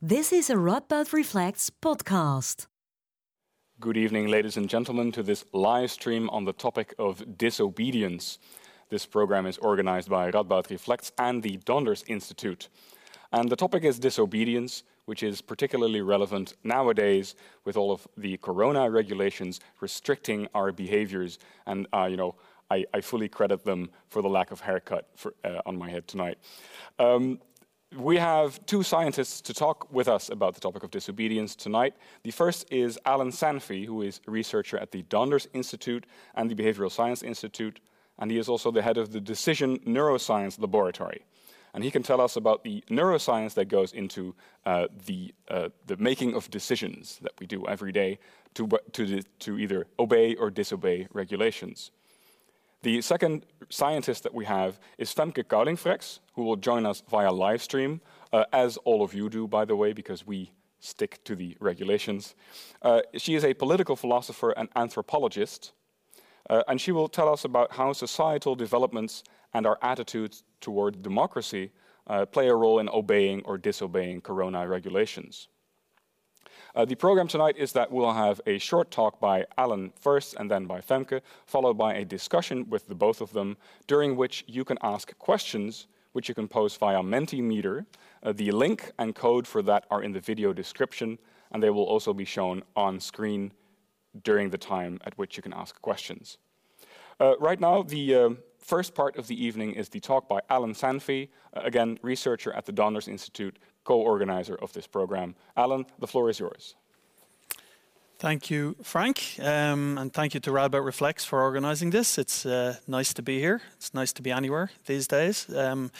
This is a Radboud Reflects podcast. Good evening, ladies and gentlemen, to this live stream on the topic of disobedience. This program is organized by Radboud Reflects and the Donders Institute. And the topic is disobedience, which is particularly relevant nowadays with all of the corona regulations restricting our behaviors. And, uh, you know, I, I, fully credit them for the lack of haircut for, uh, on my head tonight. Um, we have two scientists to talk with us about the topic of disobedience tonight. The first is Alan Sanfey, who is a researcher at the Donders Institute and the Behavioral Science Institute, and he is also the head of the Decision Neuroscience Laboratory. And he can tell us about the neuroscience that goes into uh, the, uh, the making of decisions that we do every day to, to, to either obey or disobey regulations. The second scientist that we have is Femke Kaulingfreks, who will join us via live stream, uh, as all of you do, by the way, because we stick to the regulations. Uh, she is a political philosopher and anthropologist, uh, and she will tell us about how societal developments and our attitudes toward democracy uh, play a role in obeying or disobeying corona regulations. Uh, the program tonight is that we'll have a short talk by Alan first and then by Femke, followed by a discussion with the both of them, during which you can ask questions which you can post via Mentimeter. Uh, the link and code for that are in the video description, and they will also be shown on screen during the time at which you can ask questions. Uh, right now, the uh, first part of the evening is the talk by Alan Sanfey, uh, again, researcher at the Donders Institute, co-organizer of this program. Alan, the floor is yours. Thank you, Frank, um, and thank you to Radboud Reflects for organising this. It's uh, nice to be here. It's nice to be anywhere these days. Um,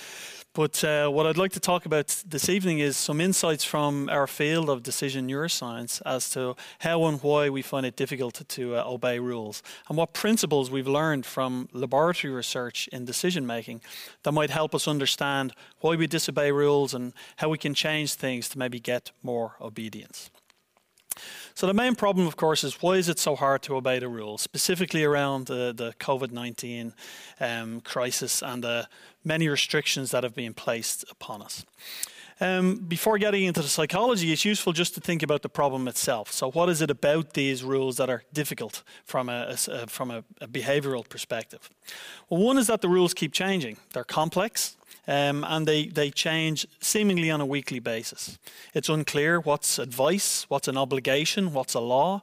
but uh, what I'd like to talk about this evening is some insights from our field of decision neuroscience as to how and why we find it difficult to uh, obey rules, and what principles we've learned from laboratory research in decision making that might help us understand why we disobey rules and how we can change things to maybe get more obedience. So the main problem, of course, is why is it so hard to obey the rules, specifically around the, the COVID 19 um, crisis and the many restrictions that have been placed upon us. Um, before getting into the psychology, it's useful just to think about the problem itself. So, what is it about these rules that are difficult from a, a from a, a behavioural perspective? Well, one is that the rules keep changing. They're complex, um, and they, they change seemingly on a weekly basis. It's unclear what's advice, what's an obligation, what's a law,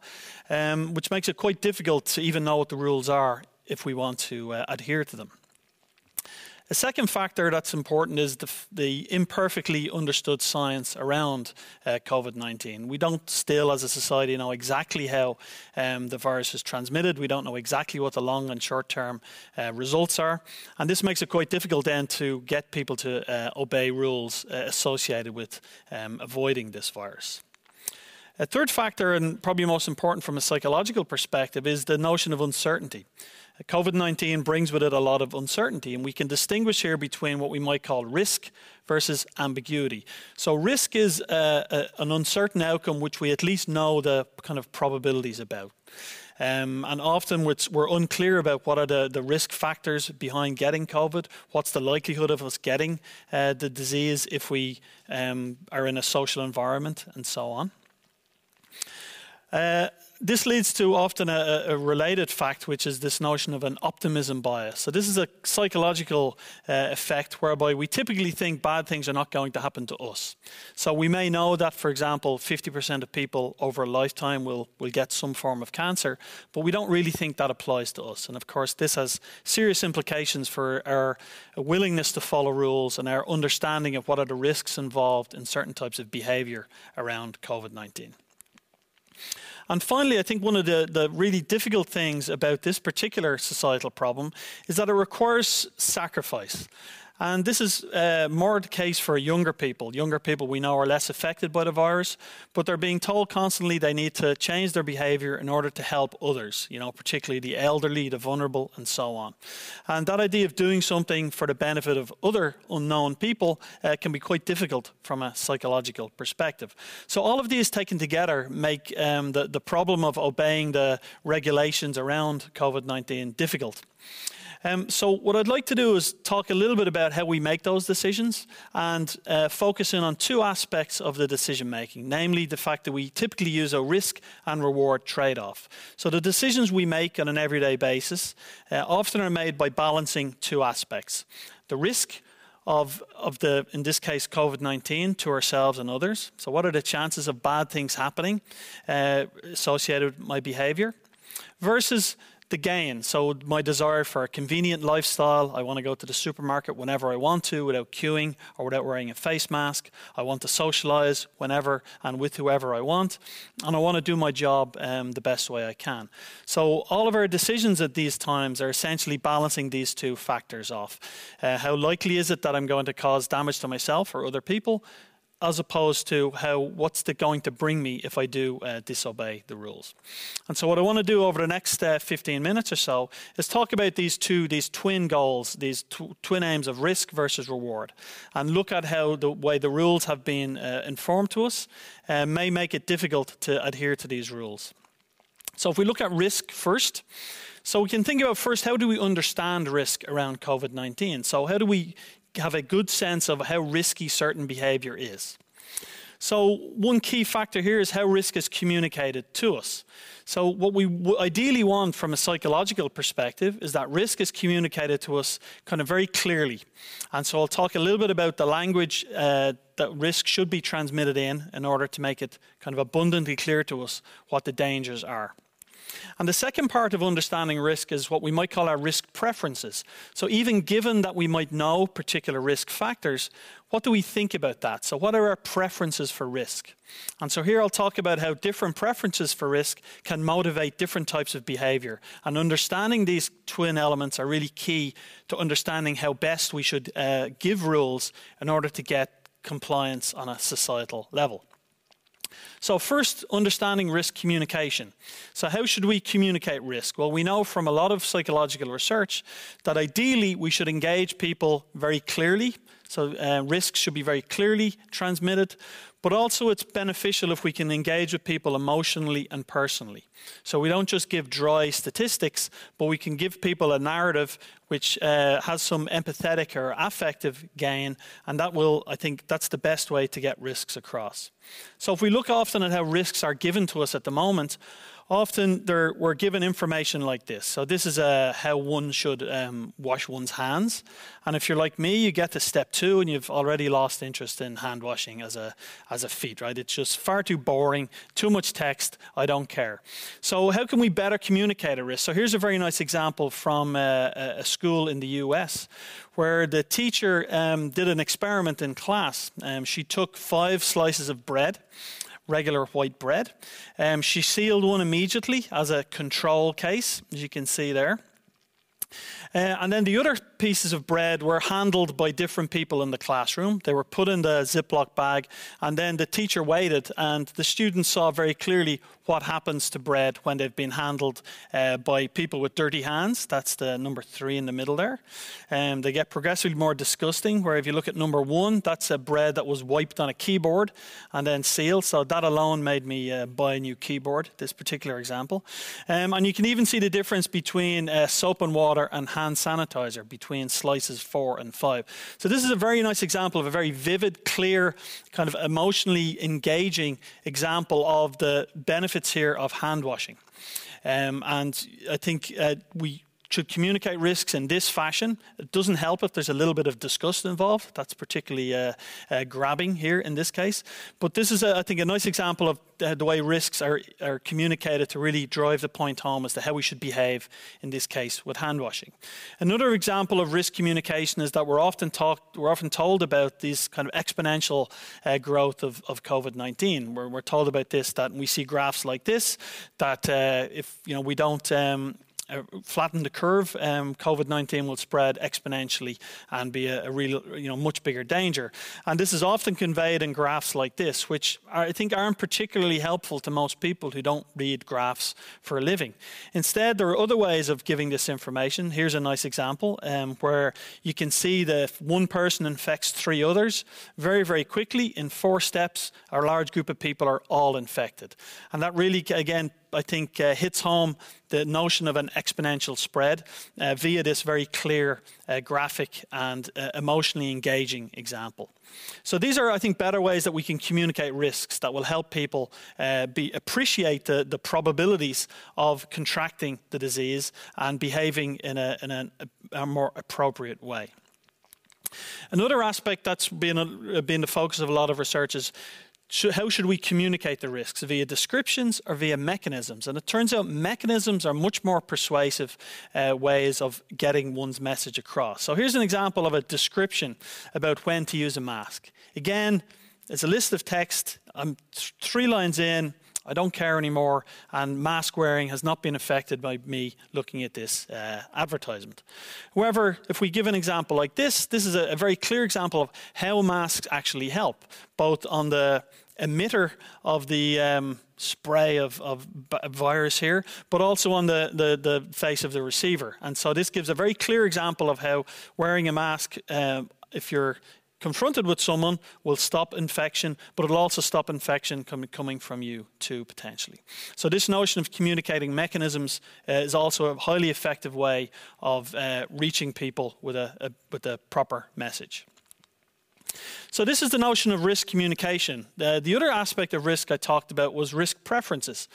um, which makes it quite difficult to even know what the rules are if we want to uh, adhere to them. A second factor that's important is the, the imperfectly understood science around uh, COVID 19. We don't still, as a society, know exactly how um, the virus is transmitted. We don't know exactly what the long and short term uh, results are. And this makes it quite difficult then to get people to uh, obey rules uh, associated with um, avoiding this virus. A third factor, and probably most important from a psychological perspective, is the notion of uncertainty. COVID 19 brings with it a lot of uncertainty, and we can distinguish here between what we might call risk versus ambiguity. So, risk is uh, a, an uncertain outcome which we at least know the kind of probabilities about. Um, and often we're, unclear about what are the, the risk factors behind getting COVID, what's the likelihood of us getting uh, the disease if we um, are in a social environment, and so on. Uh, this leads to often a, a, related fact, which is this notion of an optimism bias. So, this is a psychological uh, effect whereby we typically think bad things are not going to happen to us. So, we may know that, for example, 50% of people over a lifetime will, will get some form of cancer, but we don't really think that applies to us. And of course, this has serious implications for our willingness to follow rules and our understanding of what are the risks involved in certain types of behavior around COVID 19. And finally, I think one of the, the really difficult things about this particular societal problem is that it requires sacrifice. And this is uh, more the case for younger people. Younger people we know are less affected by the virus, but they're being told constantly they need to change their behavior in order to help others, you know, particularly the elderly, the vulnerable, and so on. And that idea of doing something for the benefit of other unknown people uh, can be quite difficult from a psychological perspective. So all of these taken together make um, the, the problem of obeying the regulations around COVID 19 difficult. Um, so, what I'd like to do is talk a little bit about how we make those decisions and uh, focus in on two aspects of the decision making, namely the fact that we typically use a risk and reward trade off. So, the decisions we make on an everyday basis uh, often are made by balancing two aspects the risk of, of the, in this case, COVID 19 to ourselves and others. So, what are the chances of bad things happening uh, associated with my behavior? Versus the gain. So, my desire for a convenient lifestyle, I want to go to the supermarket whenever I want to without queuing or without wearing a face mask. I want to socialize whenever and with whoever I want. And I want to do my job um, the best way I can. So, all of our decisions at these times are essentially balancing these two factors off. Uh, how likely is it that I'm going to cause damage to myself or other people? As opposed to how what's it going to bring me if I do uh, disobey the rules. And so, what I want to do over the next uh, 15 minutes or so is talk about these two, these twin goals, these tw- twin aims of risk versus reward, and look at how the way the rules have been uh, informed to us uh, may make it difficult to adhere to these rules. So, if we look at risk first. So we can think about first how do we understand risk around COVID 19? So, how do we have a good sense of how risky certain behavior is. So, one key factor here is how risk is communicated to us. So, what we ideally want from a psychological perspective is that risk is communicated to us kind of very clearly. And so, I'll talk a little bit about the language uh, that risk should be transmitted in in order to make it kind of abundantly clear to us what the dangers are. And the second part of understanding risk is what we might call our risk preferences. So, even given that we might know particular risk factors, what do we think about that? So, what are our preferences for risk? And so, here I'll talk about how different preferences for risk can motivate different types of behavior. And understanding these twin elements are really key to understanding how best we should uh, give rules in order to get compliance on a societal level. So, first, understanding risk communication. So, how should we communicate risk? Well, we know from a lot of psychological research that ideally we should engage people very clearly. So, uh, risks should be very clearly transmitted, but also it's beneficial if we can engage with people emotionally and personally. So we don't just give dry statistics, but we can give people a narrative which uh, has some empathetic or affective gain, and that will, I think, that's the best way to get risks across. So if we look often at how risks are given to us at the moment, often we're given information like this. So this is uh, how one should um, wash one's hands. And if you're like me, you get to step two and you've already lost interest in hand washing as a, as a feat, right? It's just far too boring, too much text, I don't care. So how can we better communicate a risk? So here's a very nice example from uh, a school in the US where the teacher um, did an experiment in class. Um, she took five slices of bread regular white bread. Um, she sealed one immediately as a control case, as you can see there. Uh, and then the other pieces of bread were handled by different people in the classroom. They were put in the Ziploc bag, and then the teacher waited, and the students saw very clearly what happens to bread when they've been handled uh, by people with dirty hands. That's the number three in the middle there. Um, they get progressively more disgusting, where if you look at number one, that's a bread that was wiped on a keyboard and then sealed. So that alone made me uh, buy a new keyboard, this particular example. Um, and you can even see the difference between uh, soap and water and hand sanitizer between slices four and five. So this is a very nice example of a very vivid, clear, kind of emotionally engaging example of the benefits benefits here of hand washing. Um, and I think uh, we should communicate risks in this fashion. It doesn't help if there's a little bit of disgust involved. That's particularly uh, uh, grabbing here in this case. But this is, a, I think, a nice example of the, the way risks are, are communicated to really drive the point home as to how we should behave in this case with hand washing. Another example of risk communication is that we're often talked, we're often told about this kind of exponential uh, growth of, of COVID-19. We're, we're told about this that we see graphs like this that uh, if you know we don't um, uh, flatten the curve, um, COVID 19 will spread exponentially and be a, a, real, you know, much bigger danger. And this is often conveyed in graphs like this, which I think aren't particularly helpful to most people who don't read graphs for a living. Instead, there are other ways of giving this information. Here's a nice example um, where you can see that if one person infects three others, very, very quickly, in four steps, a large group of people are all infected. And that really, again, I think, uh, hits home the notion of an exponential spread uh, via this very clear uh, graphic and uh, emotionally engaging example. So these are, I think, better ways that we can communicate risks that will help people uh, be, appreciate the, the probabilities of contracting the disease and behaving in a, in a, a more appropriate way. Another aspect that's been, a, been the focus of a lot of research is how should we communicate the risks via descriptions or via mechanisms? And it turns out mechanisms are much more persuasive uh, ways of getting one's message across. So here's an example of a description about when to use a mask. Again, it's a list of text. I'm th- three lines in. I don't care anymore, and mask wearing has not been affected by me looking at this uh, advertisement. However, if we give an example like this, this is a, a very clear example of how masks actually help, both on the emitter of the um, spray of, of virus here, but also on the, the, the, face of the receiver. And so this gives a very clear example of how wearing a mask, uh, if you're confronted with someone will stop infection, but it'll also stop infection com- coming from you too, potentially. So, this notion of communicating mechanisms uh, is also a highly effective way of uh, reaching people with a, a, with a proper message. So, this is the notion of risk communication. Uh, the other aspect of risk I talked about was risk preferences.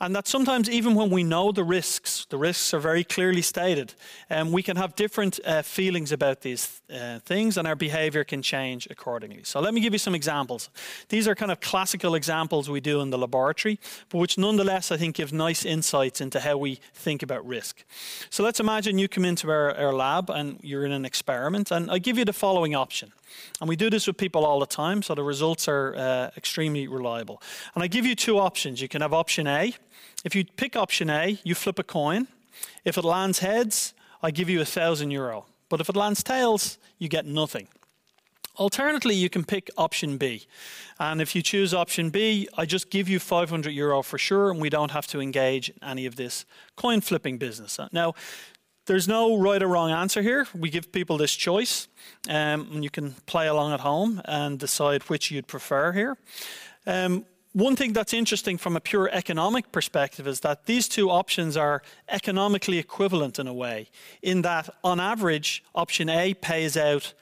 And that sometimes, even when we know the risks, the risks are very clearly stated, um, we can have different uh, feelings about these uh, things, and our behavior can change accordingly. So, let me give you some examples. These are kind of classical examples we do in the laboratory, but which nonetheless I think give nice insights into how we think about risk. So, let's imagine you come into our, our lab and you're in an experiment, and I give you the following option. And we do this with people all the time, so the results are uh, extremely reliable. And I give you two options. You can have option A. If you pick option A, you flip a coin. If it lands heads, I give you a thousand euro. But if it lands tails, you get nothing. Alternatively, you can pick option B. And if you choose option B, I just give you 500 euro for sure, and we don't have to engage in any of this coin flipping business. Now, there's no right or wrong answer here. We give people this choice, um, and you can play along at home and decide which you'd prefer here. Um, one thing that's interesting from a pure economic perspective is that these two options are economically equivalent in a way, in that on average, option A pays out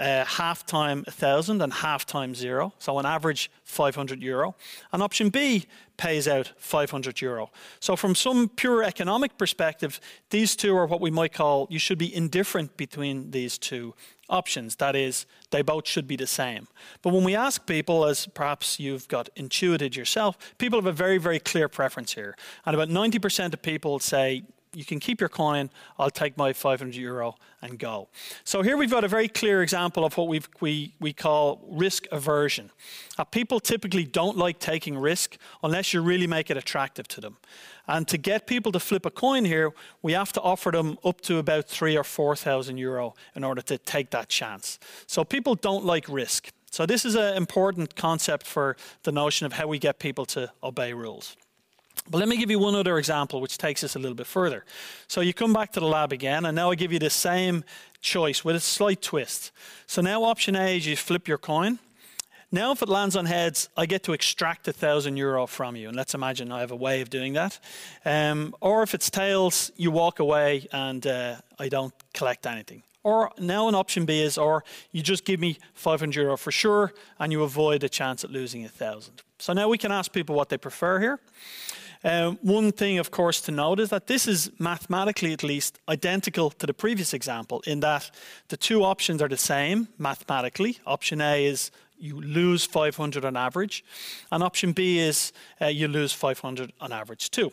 uh, half time 1,000 and half time zero, so on average 500 euro. And option B pays out 500 euro. So, from some pure economic perspective, these two are what we might call you should be indifferent between these two options. That is, they both should be the same. But when we ask people, as perhaps you've got intuited yourself, people have a very, very clear preference here. And about 90% of people say, you can keep your coin, I'll take my 500 euro and go. So here we've got a very clear example of what we we, we call risk aversion. Uh, people typically don't like taking risk unless you really make it attractive to them. And to get people to flip a coin here, we have to offer them up to about three or 4,000 euro in order to take that chance. So people don't like risk. So this is an important concept for the notion of how we get people to obey rules. But let me give you one other example which takes us a little bit further. So you come back to the lab again, and now I give you the same choice with a slight twist. So now option A is you flip your coin. Now, if it lands on heads, I get to extract a thousand euro from you. And let's imagine I have a way of doing that. Um, or if it's tails, you walk away and uh, I don't collect anything. Or now an option B is, or you just give me 500 euro for sure and you avoid a chance at losing a thousand. So now we can ask people what they prefer here. Um, one thing, of course, to note is that this is mathematically, at least, identical to the previous example in that the two options are the same mathematically. Option A is you lose 500 on average, and option B is uh, you lose 500 on average too.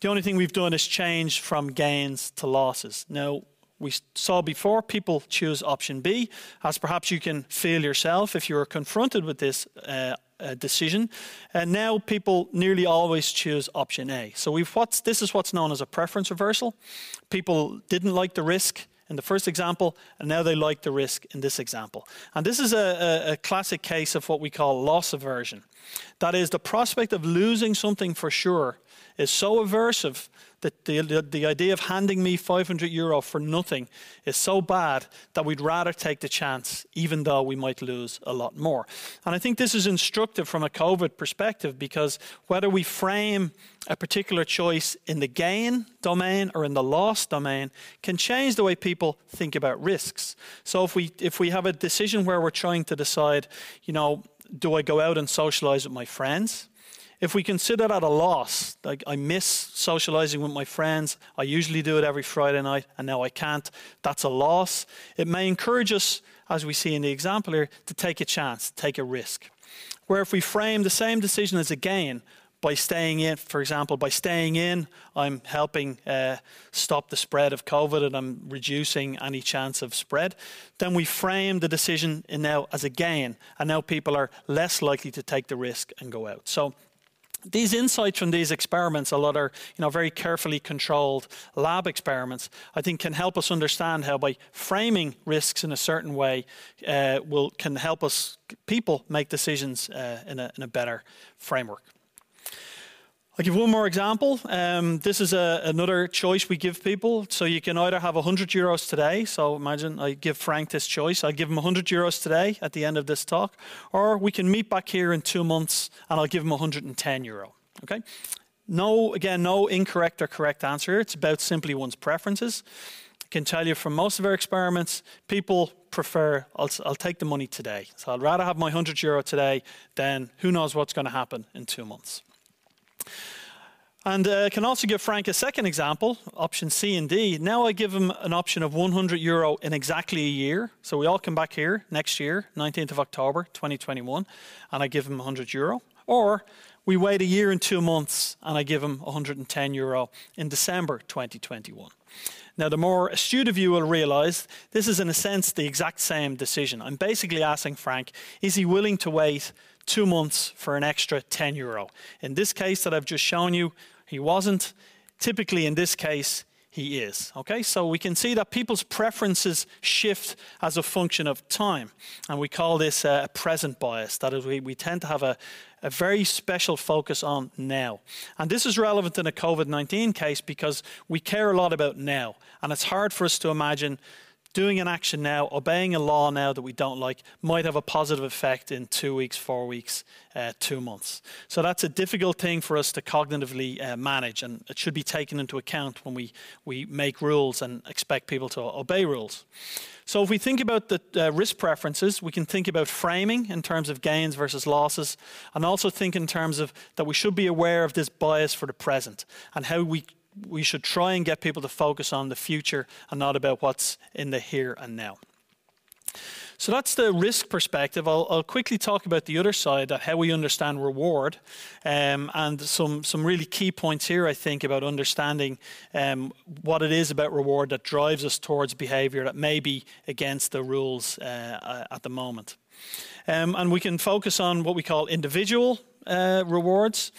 The only thing we've done is change from gains to losses. Now, we saw before people choose option B, as perhaps you can feel yourself if you are confronted with this uh, uh, decision. And now people nearly always choose option A. So we've what's, this is what's known as a preference reversal. People didn't like the risk in the first example, and now they like the risk in this example. And this is a, a, a classic case of what we call loss aversion. That is, the prospect of losing something for sure is so aversive that The, the, the idea of handing me 500 euro for nothing is so bad that we'd rather take the chance, even though we might lose a lot more. And I think this is instructive from a COVID perspective because whether we frame a particular choice in the gain domain or in the loss domain can change the way people think about risks. So if we if we have a decision where we're trying to decide, you know, do I go out and socialize with my friends? If we consider that a loss, like I miss socializing with my friends, I usually do it every Friday night and now I can't, that's a loss. It may encourage us, as we see in the example here, to take a chance, take a risk. Where if we frame the same decision as a gain, by staying in, for example, by staying in, I'm helping uh, stop the spread of COVID and I'm reducing any chance of spread. Then we frame the decision now as a gain, and now people are less likely to take the risk and go out. So these insights from these experiments, a lot are you know very carefully controlled lab experiments, I think can help us understand how by framing risks in a certain way uh, will can help us people make decisions uh, in, a, in a better framework. I'll give one more example. Um, this is a, another choice we give people. So you can either have 100 euros today. So imagine I give Frank this choice. I give him 100 euros today at the end of this talk. Or we can meet back here in two months and I'll give him 110 euro. Okay? No, again, no incorrect or correct answer here. It's about simply one's preferences. I can tell you from most of our experiments, people prefer, I'll, I'll take the money today. So I'd rather have my 100 euro today than who knows what's going to happen in two months. And uh, can also give Frank a second example, option C and D. Now I give him an option of 100 euro in exactly a year. So we all come back here next year, 19th of October 2021, and I give him 100 euro. Or we wait a year and two months and I give him 110 euro in December 2021. Now, the more astute of you will realize this is, in a sense, the exact same decision. I'm basically asking Frank, is he willing to wait two months for an extra 10 euro. In this case that I've just shown you, he wasn't. Typically, in this case, he is. Okay, so we can see that people's preferences shift as a function of time. And we call this uh, a present bias. That is, we, we tend to have a, a very special focus on now. And this is relevant in a COVID 19 case because we care a lot about now. And it's hard for us to imagine doing an action now, obeying a law now that we don't like, might have a positive effect in two weeks, four weeks, uh, two months. So that's a difficult thing for us to cognitively uh, manage, and it should be taken into account when we, we make rules and expect people to obey rules. So if we think about the uh, risk preferences, we can think about framing in terms of gains versus losses, and also think in terms of that we should be aware of this bias for the present and how we we should try and get people to focus on the future and not about what's in the here and now. So that's the risk perspective. I'll, I'll quickly talk about the other side, that how we understand reward, um, and some, some really key points here, I think, about understanding um, what it is about reward that drives us towards behavior that may be against the rules uh, at the moment. Um, and we can focus on what we call individual uh, rewards.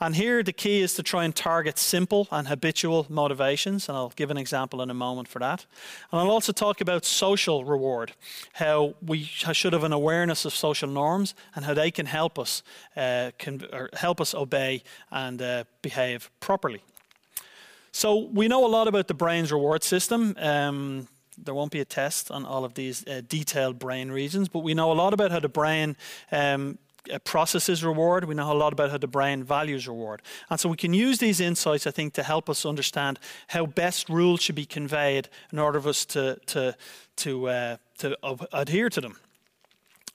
And here the key is to try and target simple and habitual motivations. And I'll give an example in a moment for that. And I'll also talk about social reward, how we should have an awareness of social norms and how they can help us, uh, can, help us obey and uh, behave properly. So we know a lot about the brain's reward system. Um, there won't be a test on all of these uh, detailed brain regions, but we know a lot about how the brain um, processes reward. We know a lot about how the brain values reward. And so we can use these insights, I think, to help us understand how best rules should be conveyed in order for us to, to, to, uh, to adhere to them.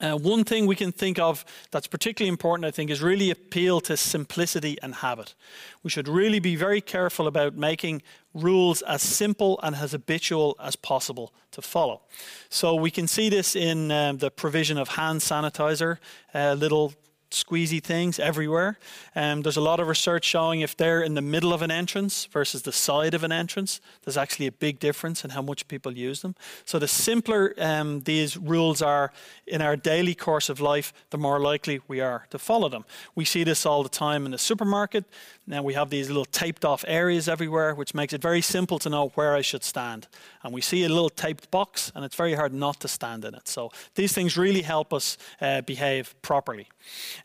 Uh, one thing we can think of that's particularly important, I think, is really appeal to simplicity and habit. We should really be very careful about making rules as simple and as habitual as possible to follow. So we can see this in um, the provision of hand sanitizer, uh, little squeezy things everywhere. Um, there's a lot of research showing if they're in the middle of an entrance versus the side of an entrance, there's actually a big difference in how much people use them. So the simpler um, these rules are in our daily course of life, the more likely we are to follow them. We see this all the time in the supermarket. Now we have these little taped off areas everywhere, which makes it very simple to know where I should stand. And we see a little taped box, and it's very hard not to stand in it. So these things really help us uh, behave properly.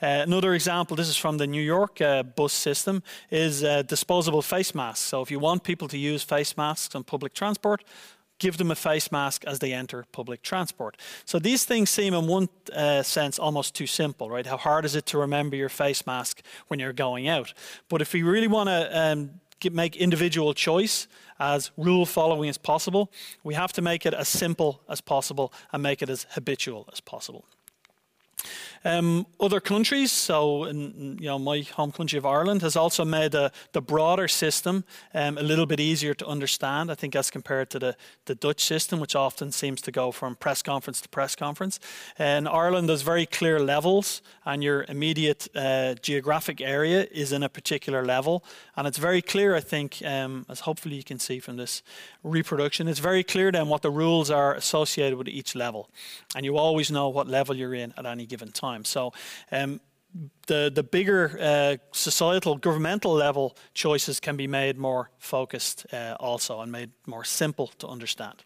Uh, another example, this is from the New York uh, bus system, is uh, disposable face masks. So if you want people to use face masks on public transport, give them a face mask as they enter public transport. So these things seem, in one uh, sense, almost too simple, right? How hard is it to remember your face mask when you're going out? But if we really want to um, make individual choice as rule following as possible, we have to make it as simple as possible and make it as habitual as possible. Um, other countries, so in, you know my home country of Ireland, has also made a, the broader system um, a little bit easier to understand. I think as compared to the, the Dutch system, which often seems to go from press conference to press conference. In Ireland, there's very clear levels, and your immediate uh, geographic area is in a particular level, and it's very clear. I think, um, as hopefully you can see from this reproduction, it's very clear then what the rules are associated with each level, and you always know what level you're in at any given time time. So um, the the bigger uh, societal governmental level choices can be made more focused uh, also and made more simple to understand.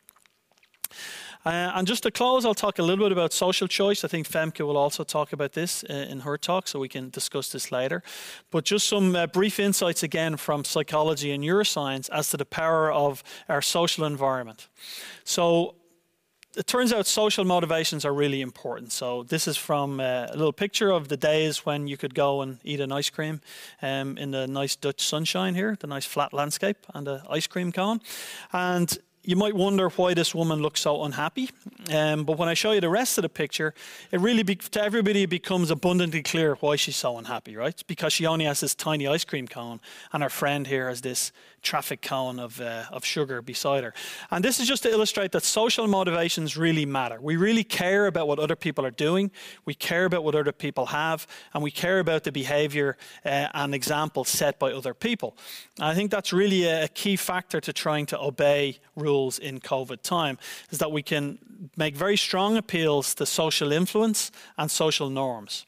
Uh, and just to close, I'll talk a little bit about social choice. I think Femke will also talk about this uh, in her talk, so we can discuss this later. But just some uh, brief insights again from psychology and neuroscience as to the power of our social environment. So, it turns out social motivations are really important. So this is from uh, a little picture of the days when you could go and eat an ice cream um, in the nice Dutch sunshine here, the nice flat landscape and the ice cream cone. And you might wonder why this woman looks so unhappy. Um, but when I show you the rest of the picture, it really, be, to everybody, becomes abundantly clear why she's so unhappy, right? It's because she only has this tiny ice cream cone, and her friend here has this traffic cone of, uh, of sugar beside her. And this is just to illustrate that social motivations really matter. We really care about what other people are doing, we care about what other people have, and we care about the behavior uh, and examples set by other people. And I think that's really a, a key factor to trying to obey rules in COVID time, is that we can make very strong appeals to social influence and social norms.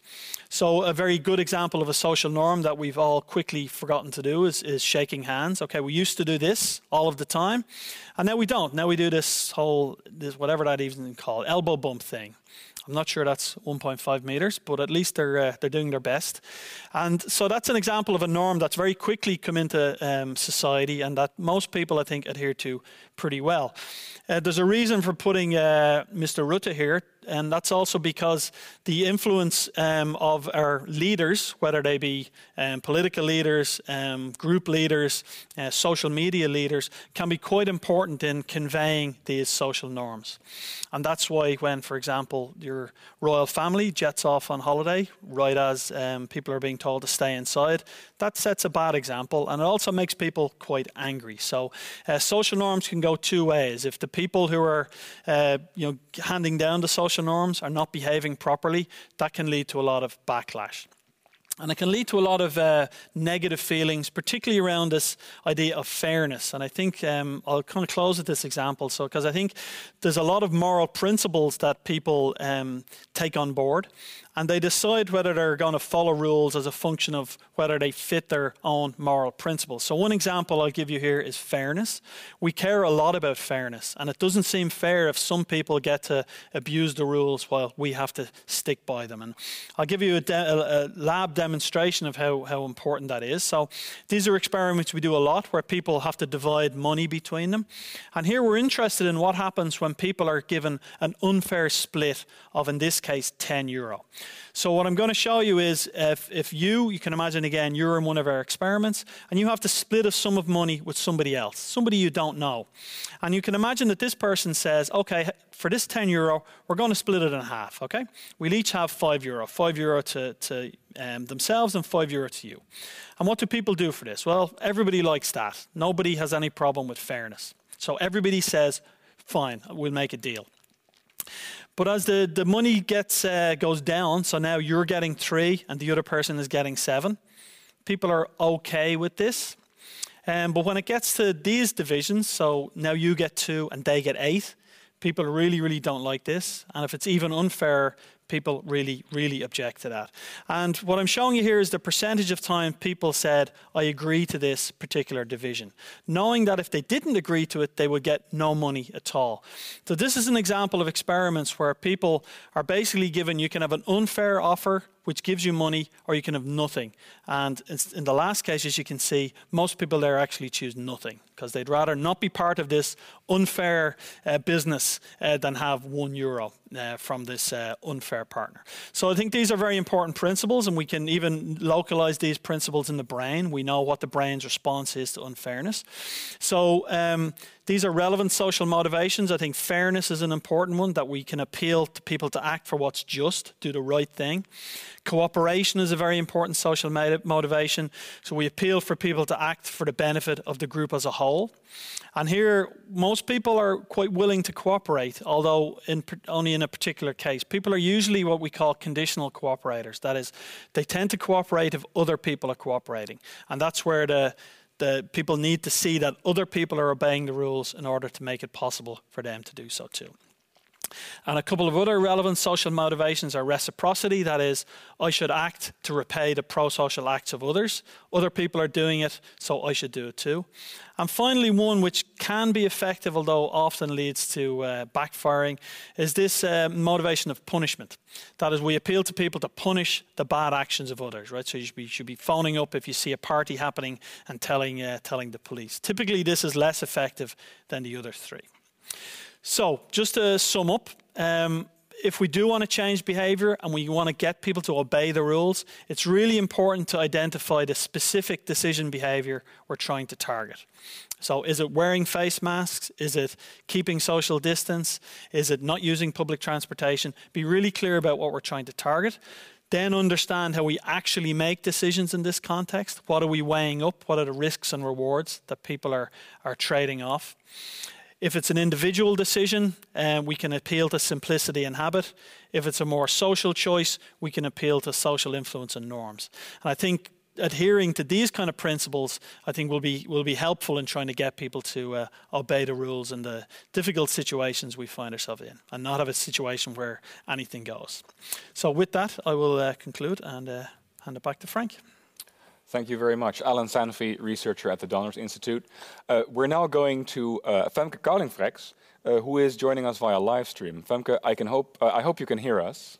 So, a very good example of a social norm that we've all quickly forgotten to do is, is shaking hands. Okay, we used to do this all of the time, and now we don't. Now we do this whole, this whatever that even called, elbow bump thing. I'm not sure that's 1.5 meters, but at least they're uh, they're doing their best. And so that's an example of a norm that's very quickly come into um, society and that most people, I think, adhere to pretty well. Uh, there's a reason for putting uh, Mr. Rutte here and that's also because the influence um, of our leaders, whether they be um, political leaders, um, group leaders, uh, social media leaders, can be quite important in conveying these social norms. And that's why, when, for example, your royal family jets off on holiday, right as um, people are being told to stay inside, that sets a bad example and it also makes people quite angry. So, uh, social norms can go two ways. If the people who are uh, you know, handing down the social social norms are not behaving properly, that can lead to a lot of backlash. And it can lead to a lot of uh, negative feelings, particularly around this idea of fairness. And I think um, I'll kind of close with this example. So, because I think there's a lot of moral principles that people um, take on board, and they decide whether they're going to follow rules as a function of whether they fit their own moral principles. So, one example I'll give you here is fairness. We care a lot about fairness, and it doesn't seem fair if some people get to abuse the rules while we have to stick by them. And I'll give you a, de- a lab demonstration of how, how important that is. So, these are experiments we do a lot where people have to divide money between them. And here we're interested in what happens when people are given an unfair split of, in this case, 10 euro. So what I'm going to show you is if, if you, you can imagine again, you're in one of our experiments and you have to split a sum of money with somebody else, somebody you don't know. And you can imagine that this person says, okay, for this 10 euro, we're going to split it in half, okay? We'll each have 5 euro, 5 euro to, to um, themselves and 5 euro to you. And what do people do for this? Well, everybody likes that. Nobody has any problem with fairness. So everybody says, fine, we'll make a deal. But as the, the money gets uh, goes down, so now you're getting three and the other person is getting seven, people are okay with this. Um, but when it gets to these divisions, so now you get two and they get eight, people really, really don't like this. And if it's even unfair, people really, really object to that. And what I'm showing you here is the percentage of time people said, I agree to this particular division, knowing that if they didn't agree to it, they would get no money at all. So, this is an example of experiments where people are basically given you can have an unfair offer which gives you money, or you can have nothing. And in the last case, as you can see, most people there actually choose nothing because they'd rather not be part of this unfair uh, business uh, than have one euro uh, from this uh, unfair partner. So I think these are very important principles, and we can even localize these principles in the brain. We know what the brain's response is to unfairness. So um, these are relevant social motivations. I think fairness is an important one that we can appeal to people to act for what's just, do the right thing. Cooperation is a very important social motivation. So we appeal for people to act for the benefit of the group as a whole. And here, most people are quite willing to cooperate, although in, only in a particular case. People are usually what we call conditional cooperators. That is, they tend to cooperate if other people are cooperating. And that's where the the people need to see that other people are obeying the rules in order to make it possible for them to do so too. And a couple of other relevant social motivations are reciprocity, that is, I should act to repay the pro social acts of others. Other people are doing it, so I should do it too. And finally, one which can be effective, although often leads to uh, backfiring, is this uh, motivation of punishment. That is, we appeal to people to punish the bad actions of others, right? So you should be, should be phoning up if you see a party happening and telling, uh, telling the police. Typically, this is less effective than the other three. So, just to sum up, um, if we do want to change behavior and we want to get people to obey the rules, it's really important to identify the specific decision behavior we're trying to target. So, is it wearing face masks? Is it keeping social distance? Is it not using public transportation? Be really clear about what we're trying to target. Then understand how we actually make decisions in this context. What are we weighing up? What are the risks and rewards that people are, are trading off? If it's an individual decision, um, we can appeal to simplicity and habit. If it's a more social choice, we can appeal to social influence and norms. And I think adhering to these kind of principles, I think will be will be helpful in trying to get people to uh, obey the rules in the difficult situations we find ourselves in, and not have a situation where anything goes. So, with that, I will uh, conclude and uh, hand it back to Frank. Thank you very much. Alan Sanfey, researcher at the Donders Institute. Uh, we're now going to uh, Femke Kaulingfreks, uh, who is joining us via live stream. Femke, I, can hope, uh, I hope you can hear us.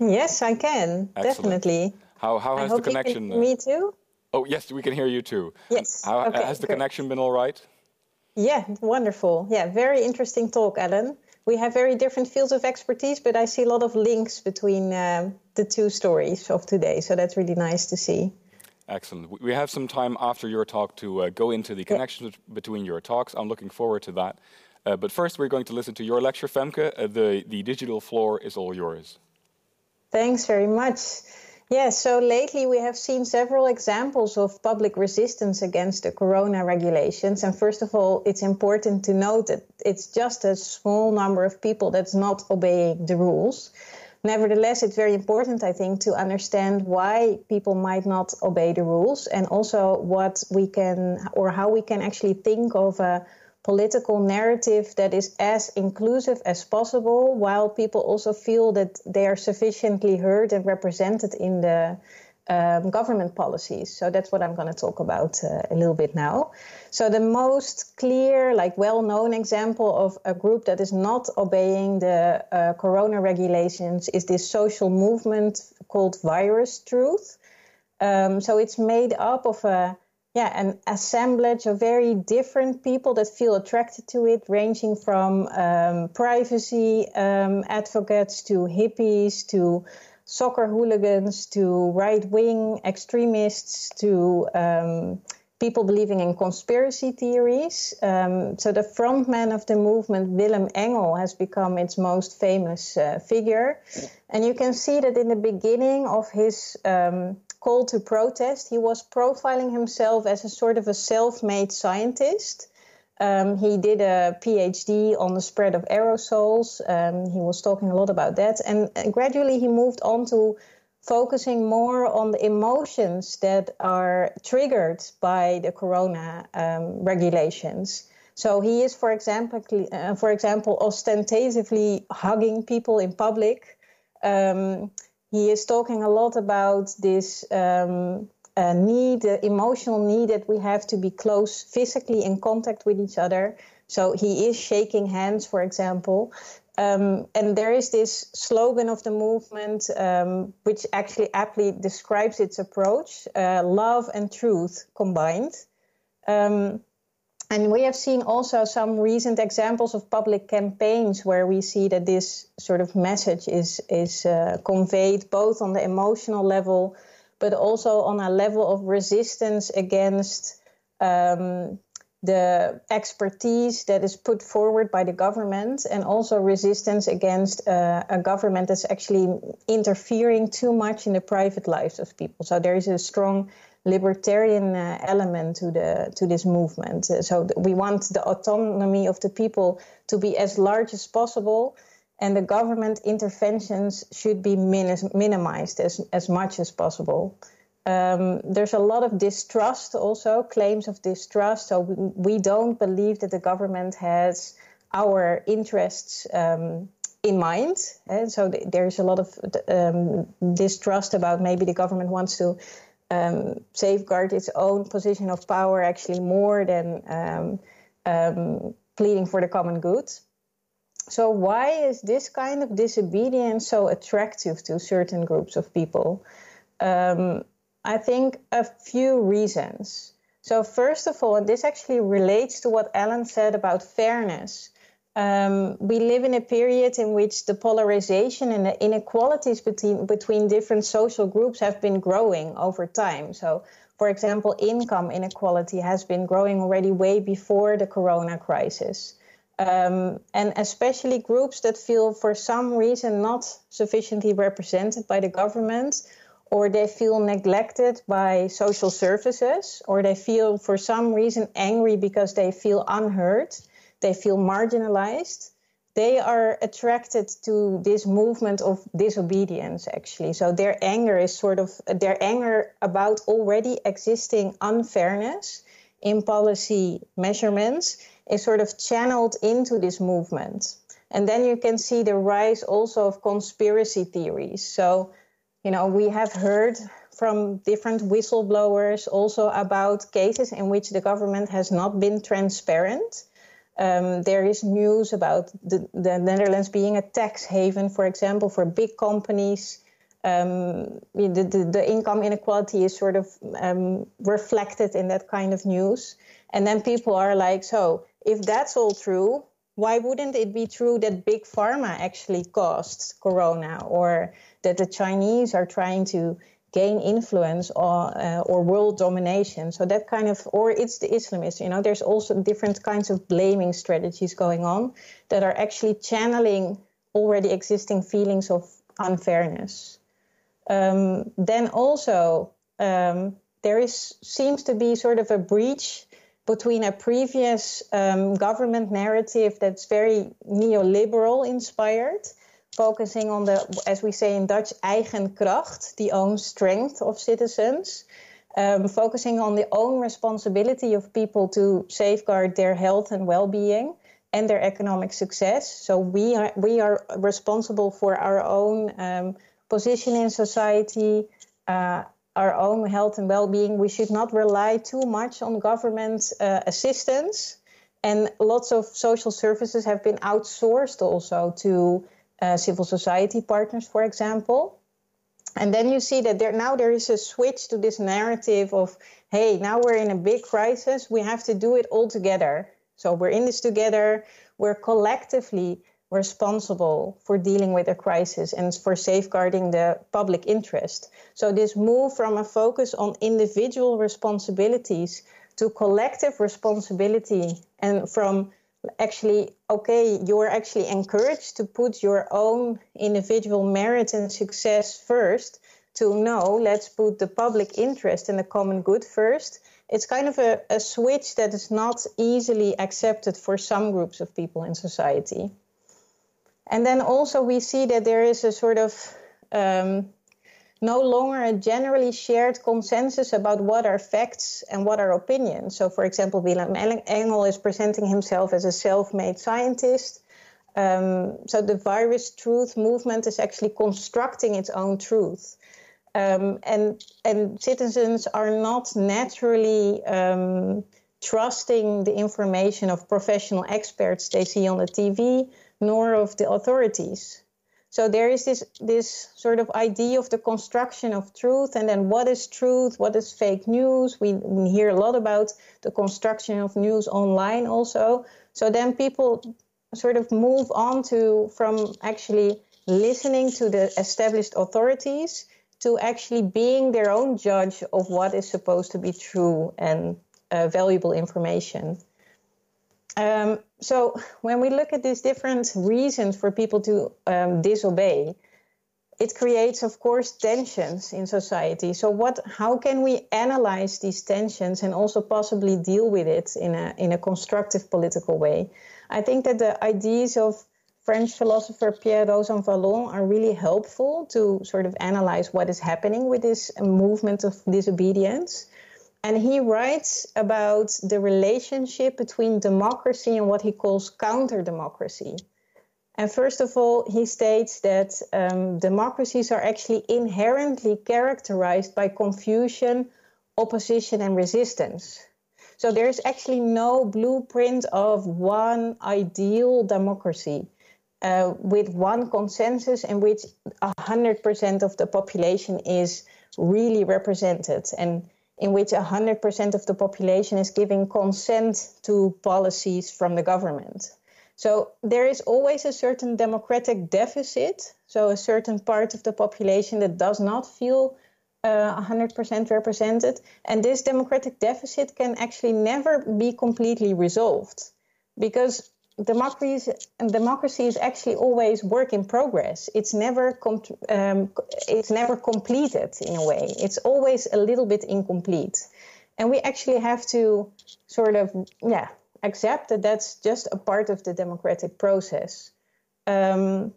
Yes, I can, Excellent. definitely. How, how has the connection... Can, me too? Oh, yes, we can hear you too. Yes. How, okay, has the great. connection been all right? Yeah, wonderful. Yeah, very interesting talk, Alan. We have very different fields of expertise, but I see a lot of links between uh, the two stories of today, so that's really nice to see. Excellent. We have some time after your talk to uh, go into the connections between your talks. I'm looking forward to that. Uh, but first, we're going to listen to your lecture, Femke. Uh, the, the digital floor is all yours. Thanks very much. Yeah, so lately we have seen several examples of public resistance against the corona regulations. And first of all, it's important to note that it's just a small number of people that's not obeying the rules. Nevertheless, it's very important, I think, to understand why people might not obey the rules and also what we can or how we can actually think of a political narrative that is as inclusive as possible while people also feel that they are sufficiently heard and represented in the um, government policies. So that's what I'm going to talk about uh, a little bit now. So the most clear, like well-known example of a group that is not obeying the uh, corona regulations is this social movement called Virus Truth. Um, so it's made up of a yeah, an assemblage of very different people that feel attracted to it, ranging from um, privacy um, advocates to hippies to soccer hooligans to right wing extremists to um, people believing in conspiracy theories. Um, so, the frontman of the movement, Willem Engel, has become its most famous uh, figure. And you can see that in the beginning of his um, call to protest, he was profiling himself as a sort of a self made scientist. Um, he did a PhD on the spread of aerosols. Um, he was talking a lot about that. And gradually he moved on to focusing more on the emotions that are triggered by the corona um, regulations. So he is, for example, uh, for example, ostentatively hugging people in public. Um, he is talking a lot about this um, uh, need, the emotional need that we have to be close physically in contact with each other. So he is shaking hands, for example. Um, and there is this slogan of the movement, um, which actually aptly describes its approach uh, love and truth combined. Um, and we have seen also some recent examples of public campaigns where we see that this sort of message is, is uh, conveyed both on the emotional level, but also on a level of resistance against um, the expertise that is put forward by the government and also resistance against uh, a government that's actually interfering too much in the private lives of people. So there is a strong libertarian uh, element to the to this movement. So we want the autonomy of the people to be as large as possible, and the government interventions should be min- minimized as as much as possible. Um, there's a lot of distrust also, claims of distrust. So we, we don't believe that the government has our interests um, in mind. And so th- there's a lot of um, distrust about maybe the government wants to um, safeguard its own position of power actually more than um, um, pleading for the common good. So, why is this kind of disobedience so attractive to certain groups of people? Um, I think a few reasons. So, first of all, and this actually relates to what Alan said about fairness. Um, we live in a period in which the polarization and the inequalities between between different social groups have been growing over time. So, for example, income inequality has been growing already way before the corona crisis. Um, and especially groups that feel for some reason not sufficiently represented by the government or they feel neglected by social services, or they feel for some reason angry because they feel unheard, they feel marginalized, they are attracted to this movement of disobedience, actually. So their anger is sort of their anger about already existing unfairness in policy measurements is sort of channeled into this movement. And then you can see the rise also of conspiracy theories. So you know, we have heard from different whistleblowers also about cases in which the government has not been transparent. Um, there is news about the, the, Netherlands being a tax haven, for example, for big companies. Um, the, the, the, income inequality is sort of um, reflected in that kind of news. And then people are like, so if that's all true, why wouldn't it be true that big pharma actually caused corona or that the Chinese are trying to gain influence or uh, or world domination. So that kind of, or it's the Islamists. You know, there's also different kinds of blaming strategies going on that are actually channeling already existing feelings of unfairness. Um, then also um, there is seems to be sort of a breach between a previous um, government narrative that's very neoliberal inspired focusing on the, as we say in Dutch, eigen kracht, the own strength of citizens, um, focusing on the own responsibility of people to safeguard their health and well-being and their economic success. So we are we are responsible for our own um, position in society. Uh, our own health and well-being. We should not rely too much on government uh, assistance, and lots of social services have been outsourced also to uh, civil society partners, for example. And then you see that there now there is a switch to this narrative of, hey, now we're in a big crisis, we have to do it all together. So we're in this together, we're collectively responsible for dealing with a crisis and for safeguarding the public interest. So this move from a focus on individual responsibilities to collective responsibility and from actually okay you're actually encouraged to put your own individual merit and success first to know let's put the public interest and the common good first. It's kind of a, a switch that is not easily accepted for some groups of people in society. And then also we see that there is a sort of um, no longer a generally shared consensus about what are facts and what are opinions. So, for example, Willem Engel is presenting himself as a self made scientist. Um, so, the virus truth movement is actually constructing its own truth. Um, and, and citizens are not naturally um, trusting the information of professional experts they see on the TV, nor of the authorities. So there is this this sort of idea of the construction of truth, and then what is truth, what is fake news. We, we hear a lot about the construction of news online also. So then people sort of move on to from actually listening to the established authorities to actually being their own judge of what is supposed to be true and uh, valuable information. Um, so when we look at these different reasons for people to um, disobey, it creates, of course, tensions in society. So what? How can we analyze these tensions and also possibly deal with it in a in a constructive political way? I think that the ideas of French philosopher Pierre Rosanvallon are really helpful to sort of analyze what is happening with this movement of disobedience. And he writes about the relationship between democracy and what he calls counter democracy. And first of all, he states that um, democracies are actually inherently characterized by confusion, opposition, and resistance. So there's actually no blueprint of one ideal democracy uh, with one consensus in which 100% of the population is really represented. And in which 100% of the population is giving consent to policies from the government. So there is always a certain democratic deficit, so a certain part of the population that does not feel uh, 100% represented. And this democratic deficit can actually never be completely resolved because democracy democracy is actually always work in progress. It's never um, it's never completed in a way. It's always a little bit incomplete, and we actually have to sort of yeah accept that that's just a part of the democratic process. Um,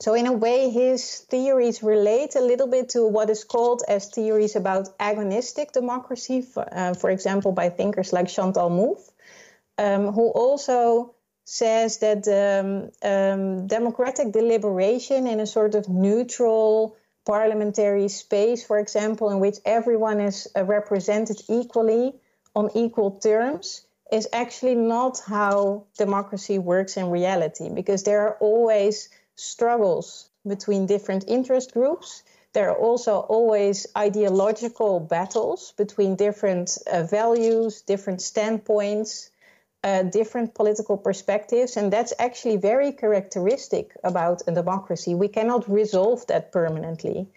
so in a way, his theories relate a little bit to what is called as theories about agonistic democracy, for, uh, for example, by thinkers like Chantal Mouffe, um, who also says that um, um, democratic deliberation in a sort of neutral parliamentary space, for example, in which everyone is uh, represented equally on equal terms, is actually not how democracy works in reality because there are always struggles between different interest groups. There are also always ideological battles between different uh, values, different standpoints uh, different political perspectives, and that's actually very characteristic about a democracy. We cannot resolve that permanently.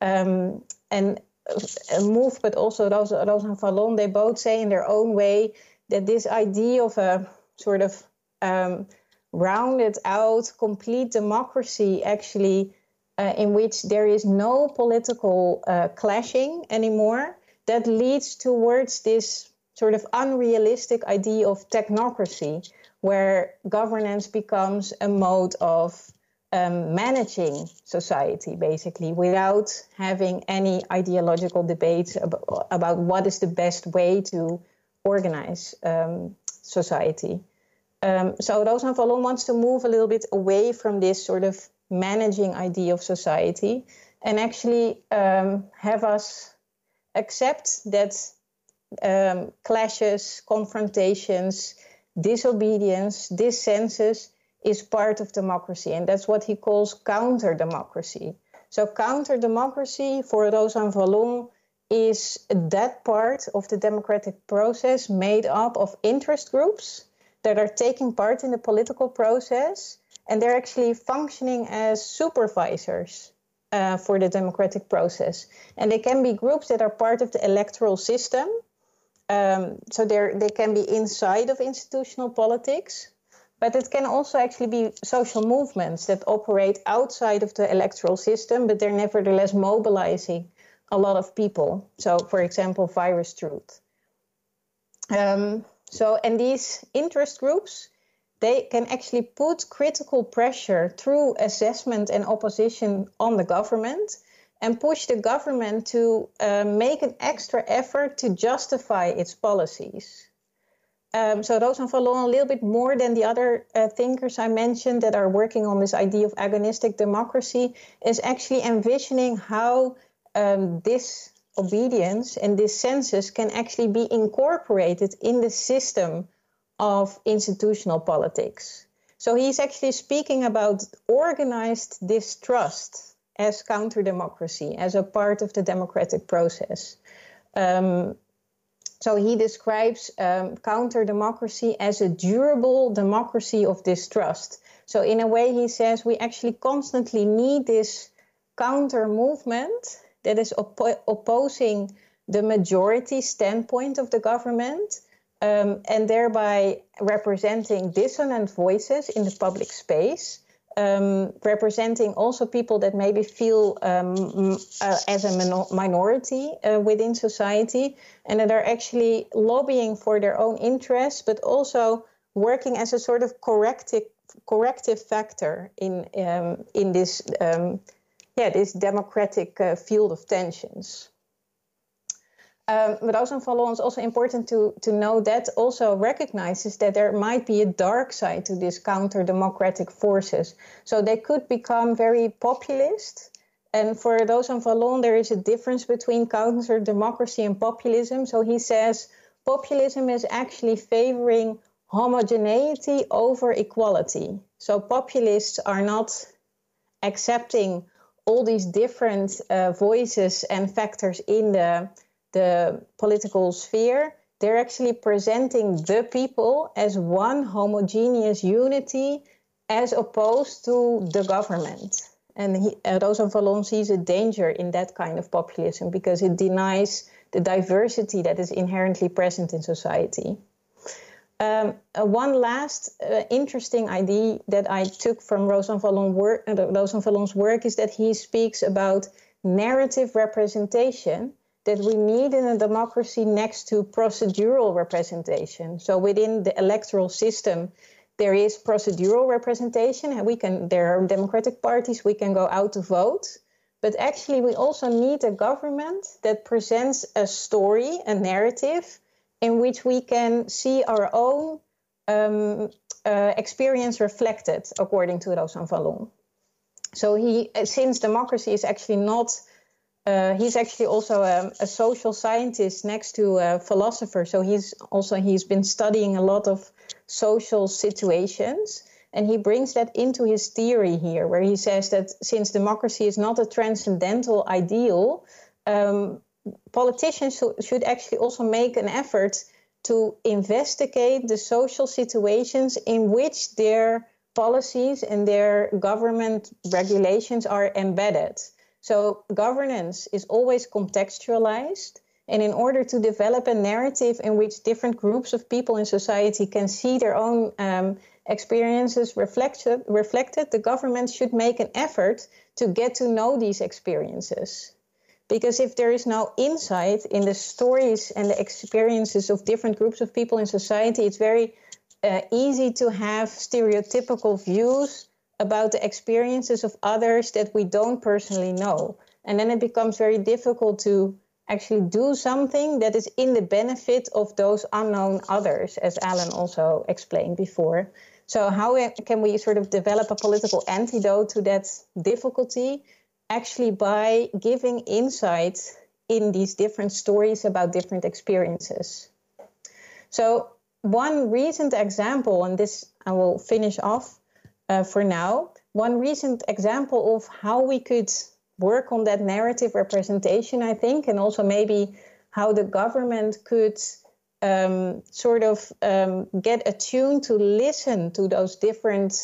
Um, and uh, Mouffe, but also Rosa, Rosanvallon, they both say in their own way that this idea of a sort of um, rounded out, complete democracy, actually, uh, in which there is no political uh, clashing anymore, that leads towards this sort of unrealistic idea of technocracy, where governance becomes a mode of um, managing society, basically, without having any ideological debates about, about what is the best way to organize um, society. Um, so Rosanvallon wants to move a little bit away from this sort of managing idea of society and actually um, have us accept that um, clashes, confrontations, disobedience, dissensus is part of democracy. And that's what he calls counter democracy. So, counter democracy for Rosanvallon is that part of the democratic process made up of interest groups that are taking part in the political process and they're actually functioning as supervisors uh, for the democratic process. And they can be groups that are part of the electoral system um, so they can be inside of institutional politics, but it can also actually be social movements that operate outside of the electoral system, but they're nevertheless mobilizing a lot of people. So, for example, Virus Truth. Um, so, and these interest groups, they can actually put critical pressure through assessment and opposition on the government and push the government to uh, make an extra effort to justify its policies. Um, so Rosanvallon a little bit more than the other uh, thinkers I mentioned that are working on this idea of agonistic democracy is actually envisioning how um, this obedience and dissensus can actually be incorporated in the system of institutional politics. So he's actually speaking about organized distrust as counter democracy, as a part of the democratic process. Um, so he describes um, counter democracy as a durable democracy of distrust. So, in a way, he says we actually constantly need this counter movement that is op- opposing the majority standpoint of the government um, and thereby representing dissonant voices in the public space. Um, representing also people that maybe feel um, uh, as a minority uh, within society and that are actually lobbying for their own interests, but also working as a sort of corrective corrective factor in um, in this um, yeah this democratic uh, field of tensions. Um, but van Valon is also important to, to know that also recognizes that there might be a dark side to these counter democratic forces. So they could become very populist. And for Rosanvallon, there is a difference between counter democracy and populism. So he says populism is actually favoring homogeneity over equality. So populists are not accepting all these different uh, voices and factors in the the political sphere, they're actually presenting the people as one homogeneous unity as opposed to the government. And he, uh, Rosanvallon sees a danger in that kind of populism because it denies the diversity that is inherently present in society. Um, uh, one last uh, interesting idea that I took from Roos van, work, uh, Roos Valon's work is that he speaks about narrative representation that we need in a democracy next to procedural representation. So within the electoral system, there is procedural representation, and we can there are democratic parties we can go out to vote. But actually, we also need a government that presents a story, a narrative, in which we can see our own um, uh, experience reflected, according to Rosanvallon. So he, since democracy is actually not uh, he's actually also a, a, social scientist next to a philosopher. So he's also he's been studying a lot of social situations, and he brings that into his theory here, where he says that since democracy is not a transcendental ideal, um, politicians should actually also make an effort to investigate the social situations in which their policies and their government regulations are embedded. So governance is always contextualized. And in order to develop a narrative in which different groups of people in society can see their own um, experiences reflected, reflected, the government should make an effort to get to know these experiences. Because if there is no insight in the stories and the experiences of different groups of people in society, it's very uh, easy to have stereotypical views about the experiences of others that we don't personally know. And then it becomes very difficult to actually do something that is in the benefit of those unknown others, as Alan also explained before. So, how can we sort of develop a political antidote to that difficulty? Actually, by giving insight in these different stories about different experiences. So, one recent example, and this I will finish off, uh, for now. One recent example of how we could work on that narrative representation, I think, and also maybe how the government could um, sort of um, get attuned to listen to those different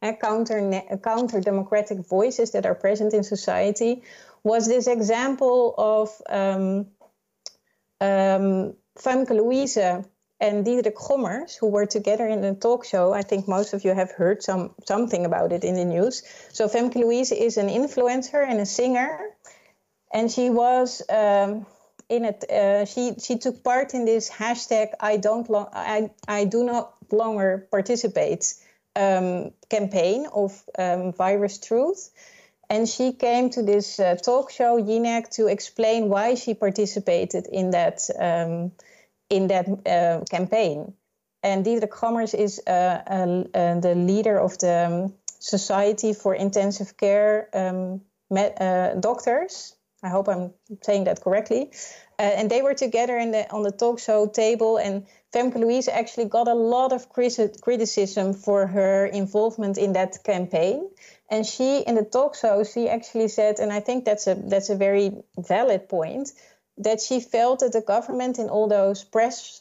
uh, counter counter democratic voices that are present in society was this example of um, um, Femke Louise and Diederik Gommers, who were together in a talk show. I think most of you have heard some something about it in the news. So Femke Louise is an influencer and a singer, and she was um, in it. Uh, she she took part in this hashtag I don't lo- I I do not longer participate um, campaign of um, virus truth. And she came to this uh, talk show, Jinek, to explain why she participated in that um, in that uh, campaign. And Diederik Gommers is uh, uh, the leader of the um, Society for Intensive Care um, Doctors. I hope I'm saying that correctly. Uh, and they were together the, on the talk show table, and Femke Louise actually got a lot of criticism for her involvement in that campaign. And she, in the talk show, she actually said, and I think that's a that's a very valid point, that she felt that the government in all those press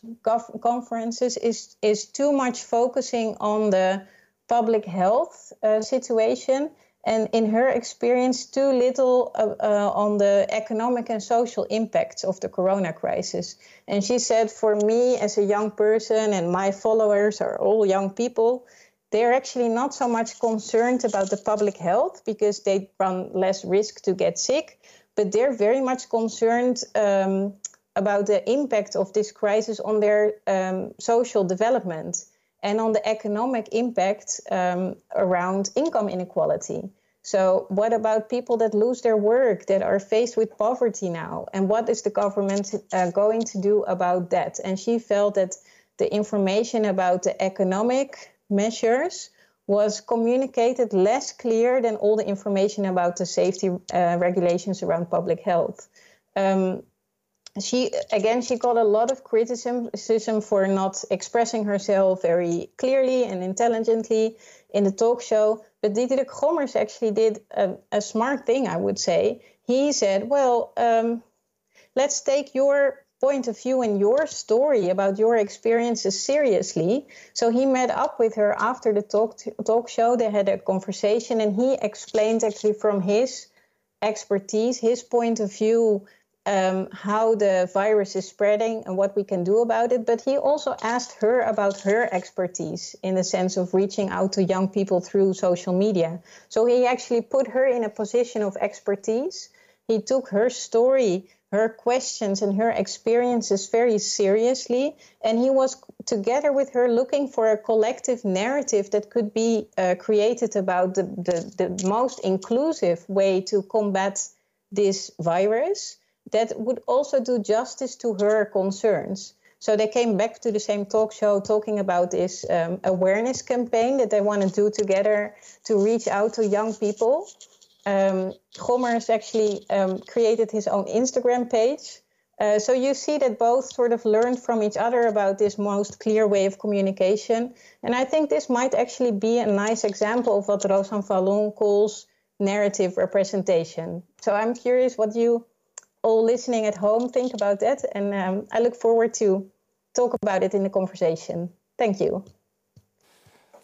conferences is is too much focusing on the public health uh, situation. And in her experience too little uh, uh, on the economic and social impacts of the corona crisis. And she said for me as a young person and my followers are all young people they're actually not so much concerned about the public health because they run less risk to get sick but they're very much concerned um, about the impact of this crisis on their um, social development and on the economic impact um, around income inequality. So, what about people that lose their work, that are faced with poverty now? And what is the government uh, going to do about that? And she felt that the information about the economic measures was communicated less clear than all the information about the safety uh, regulations around public health. Um, she again she got a lot of criticism for not expressing herself very clearly and intelligently in the talk show. But Diederik Gommers actually did a, a smart thing, I would say. He said, "Well, um, let's take your point of view and your story about your experiences seriously. So he met up with her after the talk talk show. They had a conversation, and he explained actually from his expertise, his point of view, um, how the virus is spreading and what we can do about it. But he also asked her about her expertise in the sense of reaching out to young people through social media. So he actually put her in a position of expertise. He took her story her questions and her experiences very seriously. And he was together with her looking for a collective narrative that could be uh, created about the, the, the most inclusive way to combat this virus that would also do justice to her concerns. So they came back to the same talk show talking about this um, awareness campaign that they want to do together to reach out to young people um, Gommers actually um, created his own Instagram page. Uh, so you see that both sort of learned from each other about this most clear way of communication. And I think this might actually be a nice example of what Rosanvallon calls narrative representation. So I'm curious what you all listening at home think about that. And um, I look forward to talk about it in the conversation. Thank you.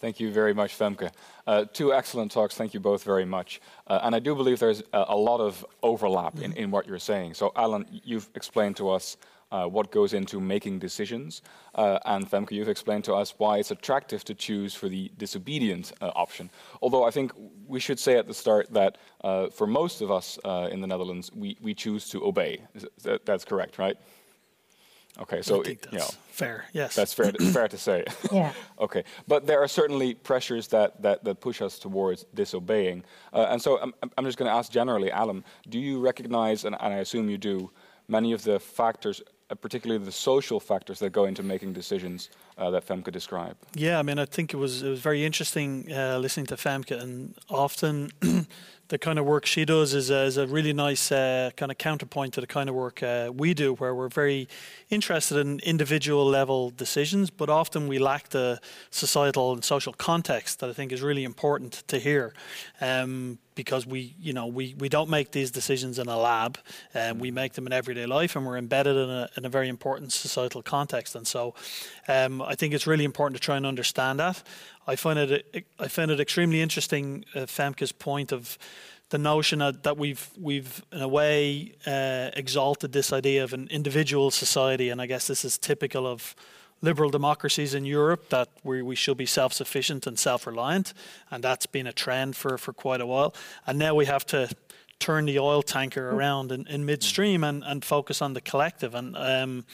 Thank you very much, Femke. Uh, two excellent talks. Thank you both very much. Uh, and I do believe there's a, a lot of overlap in, in, what you're saying. So, Alan, you've explained to us uh, what goes into making decisions. Uh, and Femke, you've explained to us why it's attractive to choose for the disobedient uh, option. Although I think we should say at the start that uh, for most of us in the Netherlands, we, we choose to obey. That's correct, right? Okay, so I think that's you know, fair. Yes, that's fair. To, fair to say. yeah. okay, but there are certainly pressures that that, that push us towards disobeying, uh, and so I'm, I'm just going to ask generally, Alan, do you recognize, and, and I assume you do, many of the factors, uh, particularly the social factors that go into making decisions uh, that Femke described? Yeah, I mean, I think it was it was very interesting uh, listening to Femke, and often the kind of work she does is, is a really nice uh, kind of counterpoint to the kind of work uh, we do, where we're very interested in individual level decisions, but often we lack the societal and social context that I think is really important to hear. Um, because we, you know, we, we don't make these decisions in a lab, um, we make them in everyday life, and we're embedded in a, in a very important societal context. And so, um, I think it's really important to try and understand that. I find it I find it extremely interesting, uh, Femke's point of the notion that, that we've we've in a way uh, exalted this idea of an individual society, and I guess this is typical of liberal democracies in Europe that we, we should be self-sufficient and self-reliant, and that's been a trend for, for quite a while. And now we have to turn the oil tanker around in, in midstream and, and focus on the collective. And um,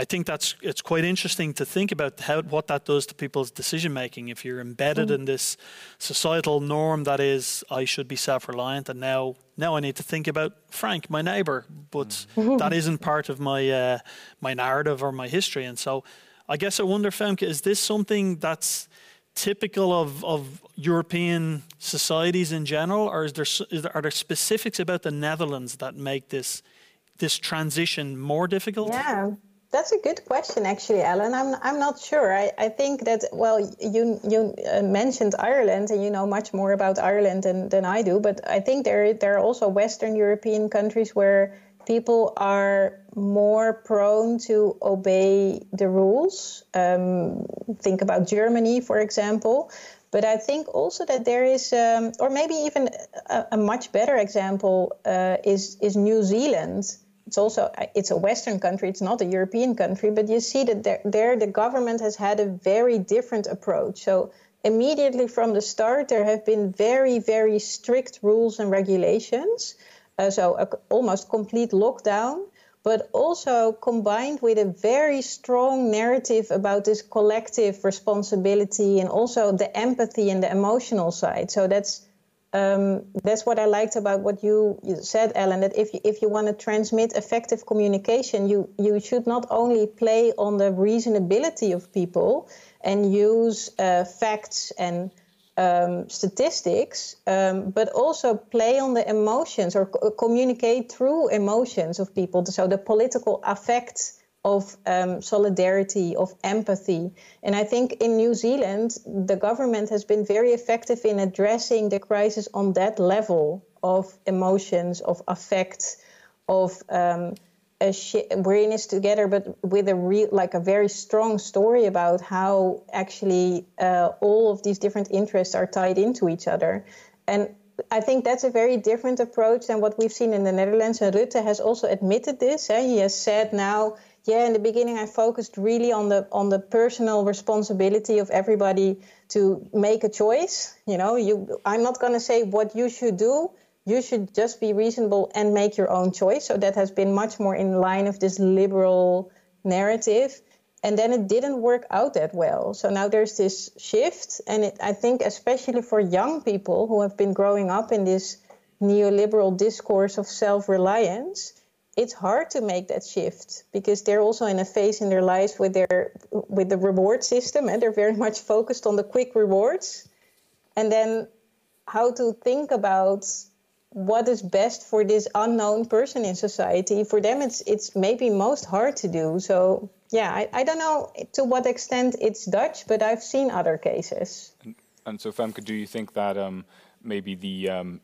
I think that's it's quite interesting to think about how what that does to people's decision making. If you're embedded mm. in this societal norm that is, I should be self-reliant, and now now I need to think about Frank, my neighbour, but mm. that isn't part of my uh, my narrative or my history. And so, I guess I wonder, Femke, is this something that's typical of, of European societies in general, or is there, is there are there specifics about the Netherlands that make this this transition more difficult? Yeah, that's a good question, actually, Alan. I'm I'm not sure. I, I think that well, you you uh, mentioned Ireland, and you know much more about Ireland than, than I do. But I think there there are also Western European countries where people are more prone to obey the rules. Um, think about Germany, for example. But I think also that there is, um, or maybe even a, a much better example uh, is is New Zealand it's also it's a Western country. It's not a European country, but you see that there, there the government has had a very different approach. So immediately from the start, there have been very very strict rules and regulations. Uh, so a, almost complete lockdown, but also combined with a very strong narrative about this collective responsibility and also the empathy and the emotional side. So that's um, that's what I liked about what you, said, Ellen. That if you, if you want to transmit effective communication, you you should not only play on the reasonability of people and use uh, facts and um, statistics, um, but also play on the emotions or co- communicate through emotions of people. So the political affect of um, solidarity, of empathy. And I think in New Zealand, the government has been very effective in addressing the crisis on that level of emotions, of affect, of um, a sh- we're in this together, but with a real, like a very strong story about how actually uh, all of these different interests are tied into each other. And I think that's a very different approach than what we've seen in the Netherlands. And Rutte has also admitted this. Eh? He has said now yeah, in the beginning, I focused really on the on the personal responsibility of everybody to make a choice. You know, you I'm not going to say what you should do. You should just be reasonable and make your own choice. So that has been much more in line of this liberal narrative. And then it didn't work out that well. So now there's this shift, and it, I think especially for young people who have been growing up in this neoliberal discourse of self-reliance it's hard to make that shift because they're also in a phase in their lives with their with the reward system and they're very much focused on the quick rewards. And then how to think about what is best for this unknown person in society. For them it's it's maybe most hard to do. So yeah i, I don't know to what extent it's dutch but i've seen other cases. And, and so femke do you think that um, maybe the um,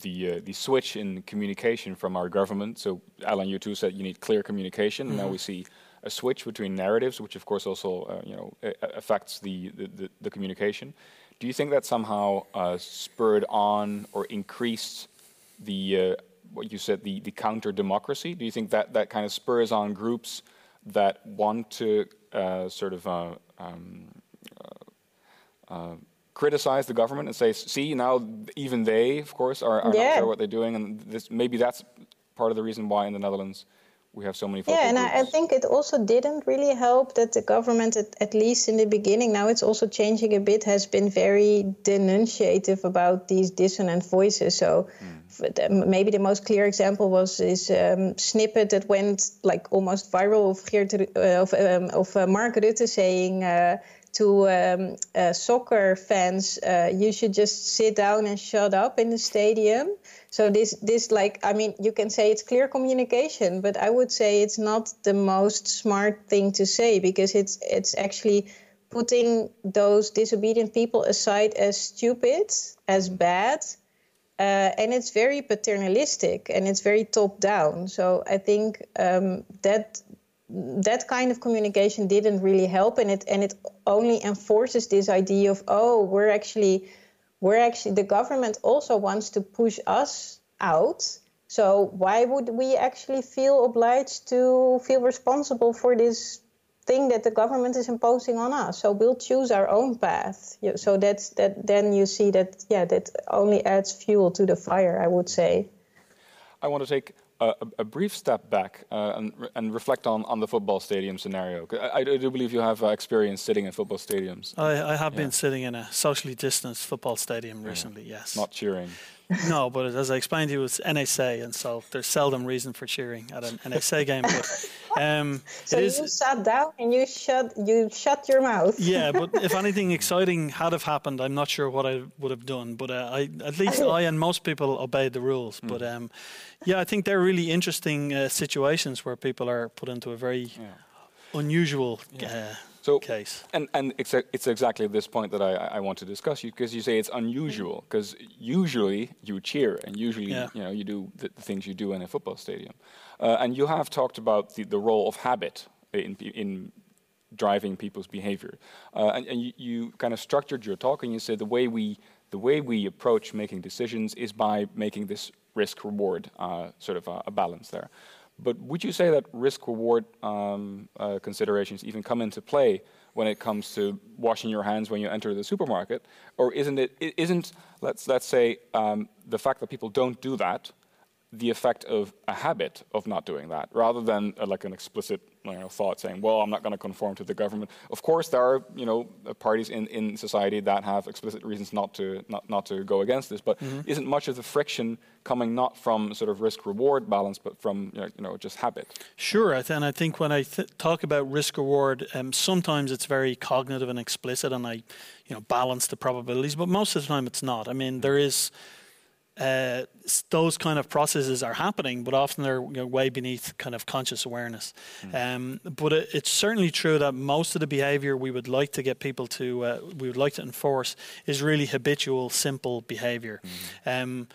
the uh, the switch in communication from our government. So Alan, you too said you need clear communication. Mm -hmm. Now we see a switch between narratives, which of course also uh, you know affects the, the, the communication. Do you think that somehow uh, spurred on or increased the uh, what you said the the counter democracy? Do you think that that kind of spurs on groups that want to uh, sort of uh, um, criticize the government and say, see, now even they, of course, are, are yeah. not sure what they're doing. And this, maybe that's part of the reason why in the Netherlands we have so many yeah and I, I, think it also didn't really help that the government at, at, least in the beginning now it's also changing a bit has been very denunciative about these dissonant voices so mm. maybe the most clear example was this um, snippet that went like almost viral of, Geert, uh, of, um, of uh, Mark Rutte saying uh, to um, uh, soccer fans, uh, you should just sit down and shut up in the stadium. So this, this like, I mean, you can say it's clear communication, but I would say it's not the most smart thing to say because it's it's actually putting those disobedient people aside as stupid, as bad. Uh, and it's very paternalistic and it's very top down. So I think um, that that kind of communication didn't really help and it and it only enforces this idea of oh we're actually we're actually the government also wants to push us out. So why would we actually feel obliged to feel responsible for this thing that the government is imposing on us? So we'll choose our own path. So that's that then you see that yeah that only adds fuel to the fire i would say. I want to take a, a, brief step back uh, and, and, reflect on, on the football stadium scenario. I, I do believe you have uh, experience sitting in football stadiums. I, I have yeah. been sitting in a socially distanced football stadium recently, yeah. yes. Not cheering. No, but as I explained to you, it's NEC, and so there's seldom reason for cheering at an NEC game. But um, so you sat down and you shut you shut your mouth. yeah, but if anything exciting had have happened, I'm not sure what I would have done. But uh, I, at least I and most people obeyed the rules. Mm. But um, yeah, I think they're really interesting uh, situations where people are put into a very. Yeah unusual uh, so, case. And and it's a, it's exactly this point that I, I want to discuss you because you say it's unusual because usually you cheer and usually yeah. you know you do the, the, things you do in a football stadium, uh, and you have talked about the, the role of habit in in driving people's behavior, uh, and, and you, you kind of structured your talk and you said the way we the way we approach making decisions is by making this risk reward uh, sort of a, a balance there. But would you say that risk reward um, uh, considerations even come into play when it comes to washing your hands when you enter the supermarket, or isn't it? Isn't let's let's say um, the fact that people don't do that the effect of a habit of not doing that, rather than uh, like an explicit you know, thought saying, "Well, I'm not going to conform to the government." Of course, there are you know parties in, in society that have explicit reasons not to not, not to go against this, but mm-hmm. isn't much of the friction coming not from sort of risk reward balance, but from you know just habit? Sure, and I think when I th- talk about risk reward, um, sometimes it's very cognitive and explicit, and I you know balance the probabilities, but most of the time it's not. I mean, there is uh, those kind of processes are happening, but often they're you know, way beneath kind of conscious awareness. Mm. Um, but it, it's certainly true that most of the behavior we would like to get people to, uh, we would like to enforce, is really habitual, simple behavior. Mm. Um,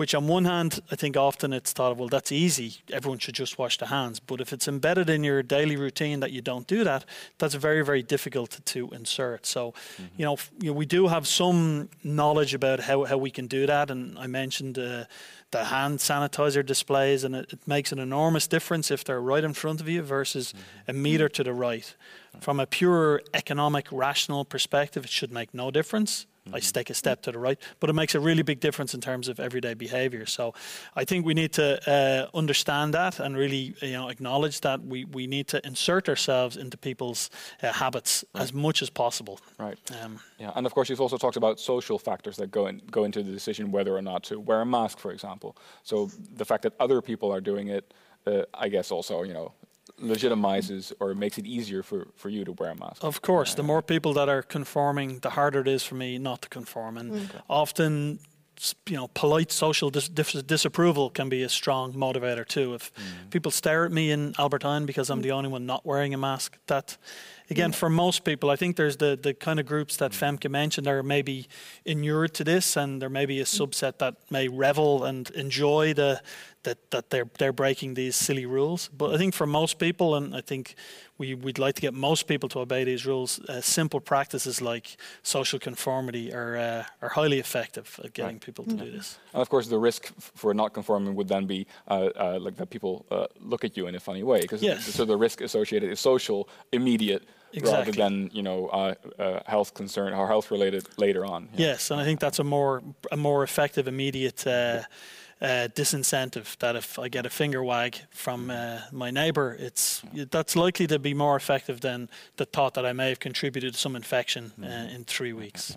which on one hand, I think often it's thought of, well, that's easy. Everyone should just wash their hands. But if it's embedded in your daily routine that you don't do that, that's very, very difficult to insert. So, mm-hmm. you, know, you know, we do have some knowledge about how, how we can do that. And I mentioned uh, the hand sanitizer displays, and it, it, makes an enormous difference if they're right in front of you versus mm-hmm. a meter to the right. From a pure economic, rational perspective, it should make no difference. Mm-hmm. I take a step to the right, but it makes a really big difference in terms of everyday behaviour. So, I think we need to uh, understand that and really, you know, acknowledge that we, we need to insert ourselves into people's uh, habits right. as much as possible. Right. Um, yeah, and of course, you've also talked about social factors that go in, go into the decision whether or not to wear a mask, for example. So the fact that other people are doing it, uh, I guess, also, you know, legitimizes or makes it easier for, for you to wear a mask. Of course, the uh, more people that are conforming, the harder it is for me not to conform. And okay. often, you know, polite social dis- dis- disapproval can be a strong motivator too. If mm. people stare at me in Albert Heijn because I'm mm. the only one not wearing a mask, that again, for most people, I think there's the, the kind of groups that Femke mentioned are maybe inured to this, and there may be a subset that may revel and enjoy the that, that they're they're breaking these silly rules. But I think for most people, and I think we would like to get most people to obey these rules. Uh, simple practices like social conformity are uh, are highly effective at getting right. people to mm-hmm. do this. And of course, the risk for not conforming would then be uh, uh like that people uh, look at you in a funny way. Because yes. so the risk associated is social, immediate. Exactly. Rather than you know uh, health concern or health related later on. Yes, and I think that's a more a more effective immediate uh, disincentive that if I get a finger wag from uh, my neighbour, it's that's likely to be more effective than the thought that I may have contributed to some infection uh, mm-hmm. in three weeks.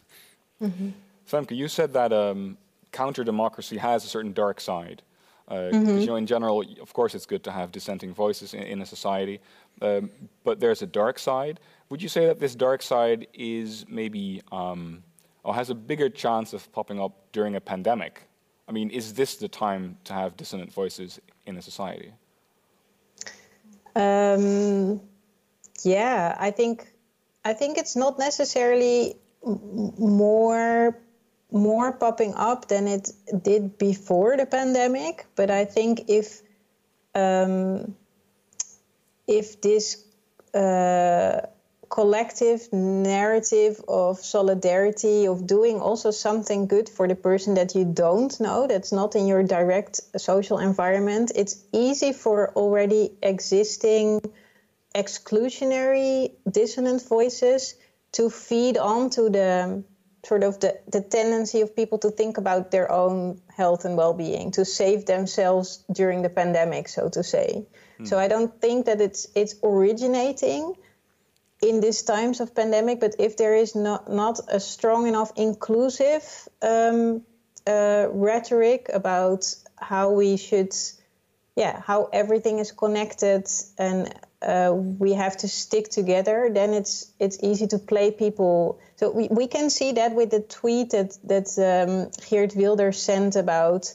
Mm-hmm. Femke, you said that um, counter democracy has a certain dark side. Uh, mm-hmm. You know, in general, of course, it's good to have dissenting voices in, in a society, um, but there's a dark side. Would you say that this dark side is maybe um, or has a bigger chance of popping up during a pandemic I mean, is this the time to have dissonant voices in a society? Um, yeah, I think I think it's not necessarily more more popping up than it did before the pandemic, but I think if um, if this uh, collective narrative of solidarity, of doing also something good for the person that you don't know, that's not in your direct social environment, it's easy for already existing exclusionary dissonant voices to feed onto the sort of the, the tendency of people to think about their own health and well-being to save themselves during the pandemic so to say mm. so i don't think that it's it's originating in these times of pandemic, but if there is not, not a strong enough inclusive um, uh, rhetoric about how we should, yeah, how everything is connected and uh, we have to stick together, then it's it's easy to play people. So we, we can see that with the tweet that that um, Geert Wilders sent about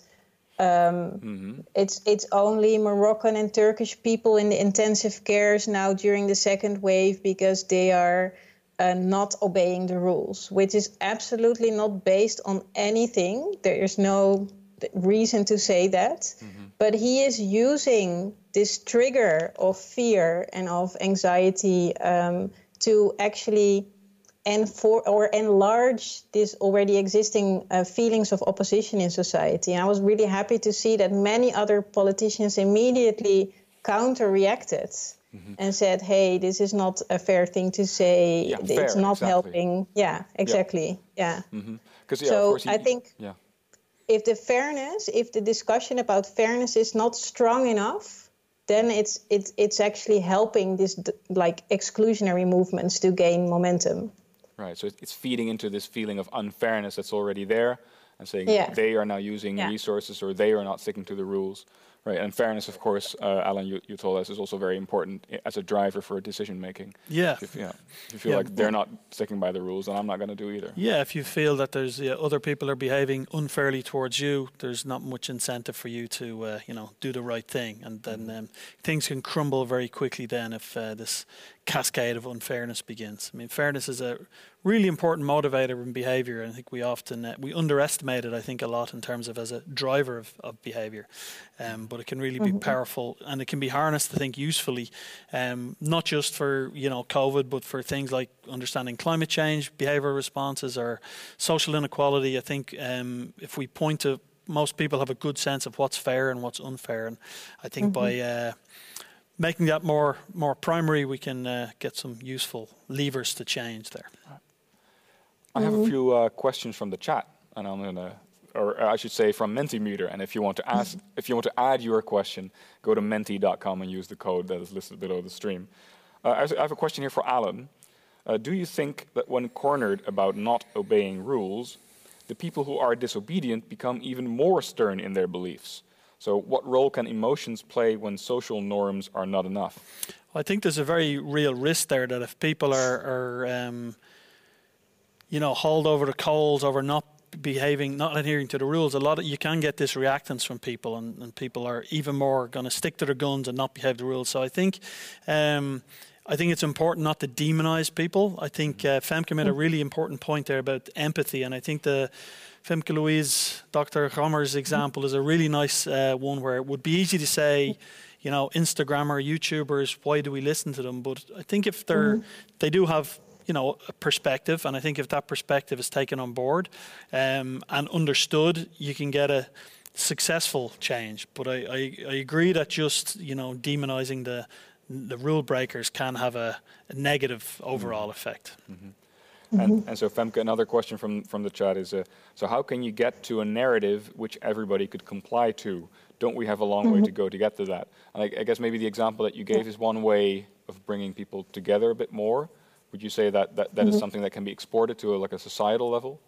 Um, mm-hmm. It's it's only Moroccan and Turkish people in the intensive cares now during the second wave because they are uh, not obeying the rules, which is absolutely not based on anything. There is no reason to say that. Mm-hmm. But he is using this trigger of fear and of anxiety um, to actually and for or enlarge this already existing uh, feelings of opposition in society. And I was really happy to see that many other politicians immediately counter reacted mm-hmm. and said, "Hey, this is not a fair thing to say. Yeah, it's fair, not exactly. helping." Yeah, exactly. Yeah. yeah. Mm-hmm. Yeah, so he, I think yeah. if the fairness, if the discussion about fairness is not strong enough, then it's it's it's actually helping these like exclusionary movements to gain momentum. Right. So it's feeding into this feeling of unfairness that's already there, and saying yeah. they are now using yeah. resources or they are not sticking to the rules. Right, and fairness, of course, uh, Alan, you, you, told us, is also very important as a driver for decision making. Yeah. If, yeah. If you feel yeah. like they're not sticking by the rules, then I'm not going to do either. Yeah, if you feel that there's yeah, other people are behaving unfairly towards you, there's not much incentive for you to, uh, you know, do the right thing, and then mm-hmm. um, things can crumble very quickly. Then, if uh, this cascade of unfairness begins. I mean, fairness is a really important motivator in behavior. I think we often uh, we underestimate it. I think a lot in terms of as a driver of, of behavior, um, but it can really be mm-hmm. powerful and it can be harnessed. I think usefully, um, not just for you know COVID, but for things like understanding climate change, behavioral responses, or social inequality. I think um, if we point to most people have a good sense of what's fair and what's unfair, and I think mm-hmm. by uh, making that more more primary, we can uh, get some useful levers to change there. I have a mm-hmm. few uh, questions from the chat, and I'm gonna, or I should say from Mentimeter. And if you want to ask, if you want to add your question, go to menti.com and use the code that is listed below the stream. Uh, I have a question here for Alan. Uh, do you think that when cornered about not obeying rules, the people who are disobedient become even more stern in their beliefs? So, what role can emotions play when social norms are not enough? I think there's a very real risk there that if people are, are um, you know, hauled over the coals over not behaving, not adhering to the rules, a lot of you can get this reactance from people, and, and people are even more going to stick to their guns and not behave the rules. So I think. Um, I think it's important not to demonize people. I think uh, Femke made a really important point there about empathy, and I think the Famke Louise, Dr. Gommer's example is a really nice uh, one where it would be easy to say, you know, Instagrammer, YouTubers, why do we listen to them? But I think if they're, mm-hmm. they do have, you know, a perspective, and I think if that perspective is taken on board um, and understood, you can get a successful change. But I, I, I agree that just, you know, demonizing the, the rule breakers can have a, a negative overall effect. Mm-hmm. Mm-hmm. And, and, so, Femke, another question from, from the chat is uh, so, how can you get to a narrative which everybody could comply to? Don't we have a long mm-hmm. way to go to get to that? And I, I, guess maybe the example that you gave is one way of bringing people together a bit more. Would you say that that, that mm-hmm. is something that can be exported to a, like a societal level?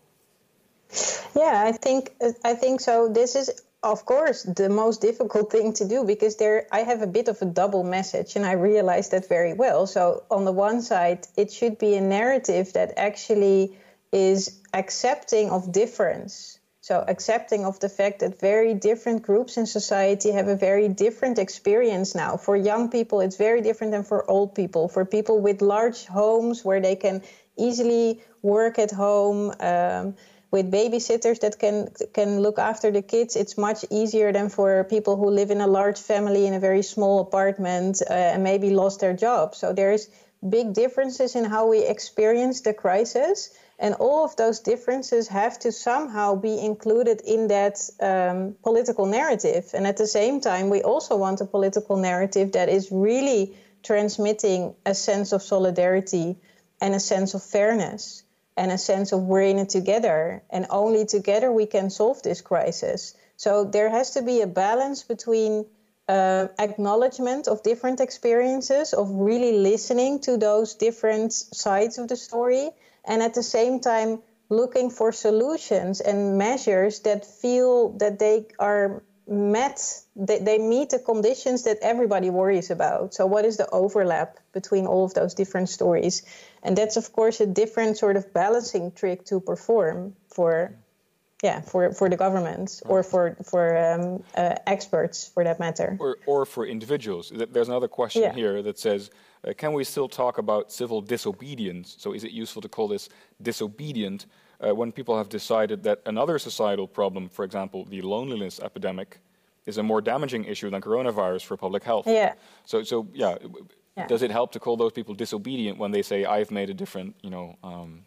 Yeah, I think I think so. This is of course the most difficult thing to do because there I have a bit of a double message and I realize that very well. So on the one side, it should be a narrative that actually is accepting of difference. So accepting of the fact that very different groups in society have a very different experience now. For young people, it's very different than for old people. For people with large homes where they can easily work at home. Um, with babysitters that can can look after the kids it's much easier than for people who live in a large family in a very small apartment uh, and maybe lost their job. So there's big differences in how we experience the crisis and all of those differences have to somehow be included in that um, political narrative. And at the same time we also want a political narrative that is really transmitting a sense of solidarity and a sense of fairness and a sense of we're in it together. And only together we can solve this crisis. So there has to be a balance between uh, acknowledgement of different experiences, of really listening to those different sides of the story, and at the same time looking for solutions and measures that feel that they are met, they, they meet the conditions that everybody worries about. So, what is the overlap between all of those different stories? And that's, of course, a different sort of balancing trick to perform for yeah, for, for the government or for for um, uh, experts for that matter. Or, or for individuals. There's another question yeah. here that says, uh, can we still talk about civil disobedience? So is it useful to call this disobedient uh, when people have decided that another societal problem, for example, the loneliness epidemic, is a more damaging issue than coronavirus for public health? Yeah. So, so yeah, yeah. does it help to call those people disobedient when they say, I've made a different, you know, um,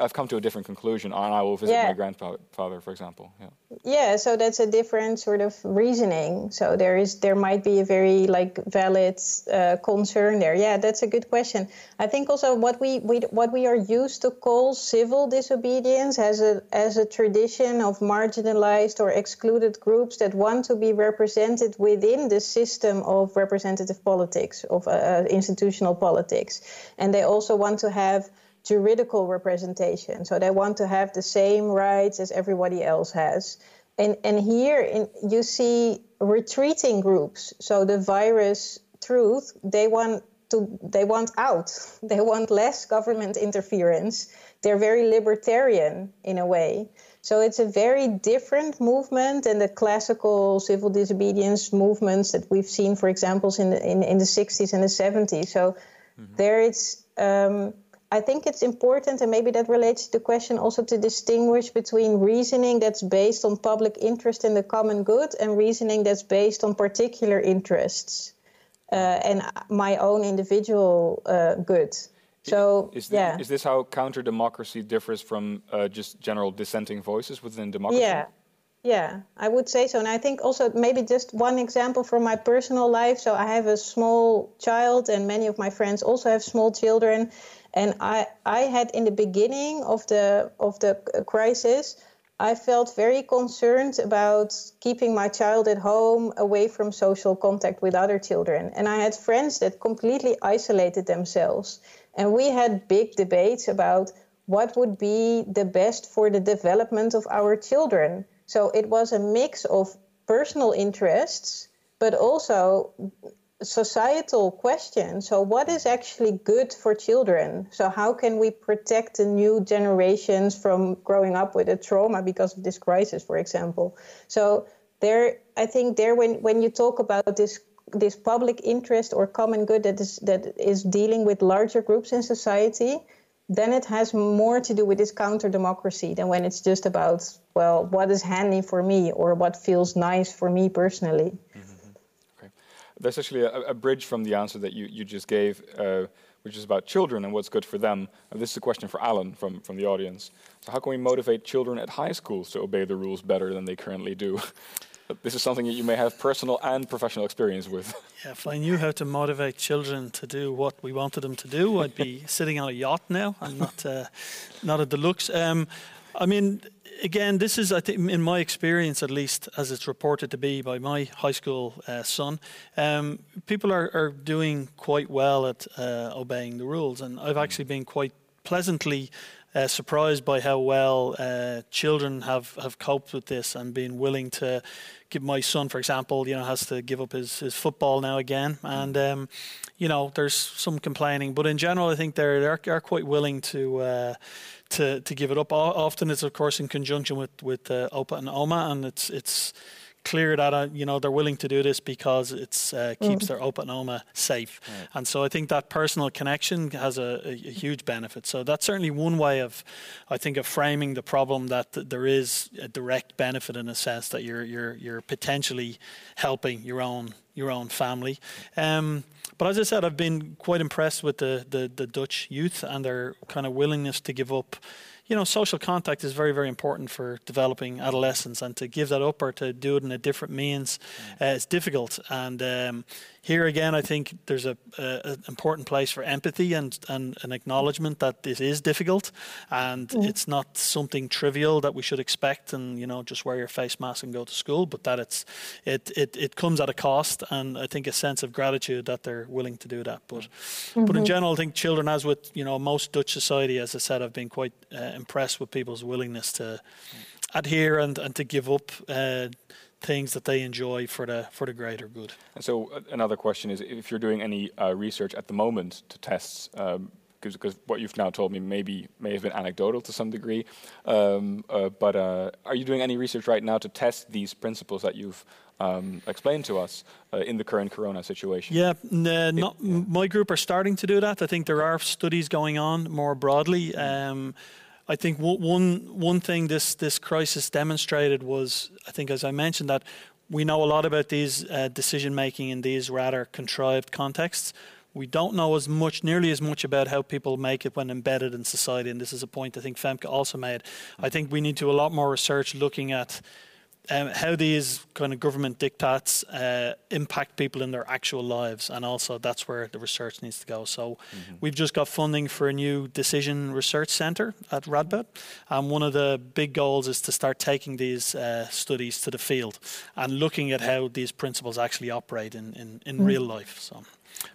I've come to a different conclusion, and I will visit yeah. my grandfather, for example. Yeah. Yeah, so that's a different sort of reasoning. So there is there might be a very like valid uh, concern there. Yeah, that's a good question. I think also what we, we what we are used to call civil disobedience as a as a tradition of marginalized or excluded groups that want to be represented within the system of representative politics of uh, uh institutional politics, and they also want to have juridical representation. So they want to have the same rights as everybody else has. And, and here in, you see retreating groups. So the virus truth, they want to they want out. They want less government interference. They're very libertarian in a way. So it's a very different movement than the classical civil disobedience movements that we've seen, for example, in the in, in the 60s and the 70s. So mm-hmm. there it's um, I think it's important, and maybe that relates to the question also to distinguish between reasoning that's based on public interest in the common good and reasoning that's based on particular interests uh, and my own individual uh, good. So, is, this, yeah. is this how counter democracy differs from uh, just general dissenting voices within democracy? Yeah. Yeah, I would say so. And I think also maybe just one example from my personal life. So I have a small child, and many of my friends also have small children. And I, I had in the beginning of the of the uh, crisis, I felt very concerned about keeping my child at home away from social contact with other children. And I had friends that completely isolated themselves. And we had big debates about what would be the best for the development of our children. So it was a mix of personal interests, but also societal question. So, what is actually good for children? So, how can we protect the new generations from growing up with a trauma because of this crisis, for example? So, there, I think there, when when you talk about this this public interest or common good that is that is dealing with larger groups in society, then it has more to do with this counter democracy than when it's just about well, what is handy for me or what feels nice for me personally. Mm-hmm there's actually a, a, bridge from the answer that you, you just gave, uh, which is about children and what's good for them. And this is a question for Alan from, from the audience. So, how can we motivate children at high schools to obey the rules better than they currently do? this is something that you may have personal and professional experience with. Yeah, if I knew how to motivate children to do what we wanted them to do, I'd be sitting on a yacht now and not uh, not a deluxe. Um, I mean, again, this is, I think, in my experience at least, as it's reported to be by my high school uh, son, um, people are, are doing quite well at uh, obeying the rules. And I've actually been quite pleasantly uh, surprised by how well uh, children have, have coped with this and been willing to give my son, for example, you know, has to give up his, his football now again. And, um, you know, there's some complaining. But in general, I think they're, they're, quite willing to uh, to to give it up. Often it's of course in conjunction with with uh, OPA and OMA, and it's it's clear that uh, you know they're willing to do this because it uh, keeps mm. their OPA and OMA safe. Right. And so I think that personal connection has a, a, a, huge benefit. So that's certainly one way of, I think, of framing the problem that th- there is a direct benefit in a sense that you're you're you're potentially helping your own your own family. Um, but as I said, I've been quite impressed with the, the, the Dutch youth and their kind of willingness to give up you know, social contact is very, very important for developing adolescence, and to give that up or to do it in a different means uh, is difficult. And um, here again, I think there's a, a, important place for empathy and, and an acknowledgement that this is difficult, and mm. it's not something trivial that we should expect, and you know, just wear your face mask and go to school, but that it's it it, it comes at a cost, and I think a sense of gratitude that they're willing to do that. But mm-hmm. but in mm-hmm. general, I think children, as with you know most Dutch society, as I said, I've been quite. Uh, impressed with people's willingness to adhere and, and to give up uh, things that they enjoy for the for the greater good. And so uh, another question is, if you're doing any uh, research at the moment to test um, because what you've now told me maybe may have been anecdotal to some degree. Um, uh, but uh, are you doing any research right now to test these principles that you've um, explained to us uh, in the current Corona situation? Yeah, n- not yeah. my group are starting to do that. I think there are studies going on more broadly. Um, I think one one thing this this crisis demonstrated was, I think, as I mentioned, that we know a lot about these uh, decision making in these rather contrived contexts. We don't know as much, nearly as much about how people make it when embedded in society, and this is a point I think Femke also made. I think we need to do a lot more research looking at um, how these kind of government diktats uh, impact people in their actual lives, and also that's where the research needs to go. So, mm-hmm. we've just got funding for a new decision research centre at Radboud, and one of the big goals is to start taking these uh, studies to the field and looking at how these principles actually operate in in, in mm-hmm. real life. So.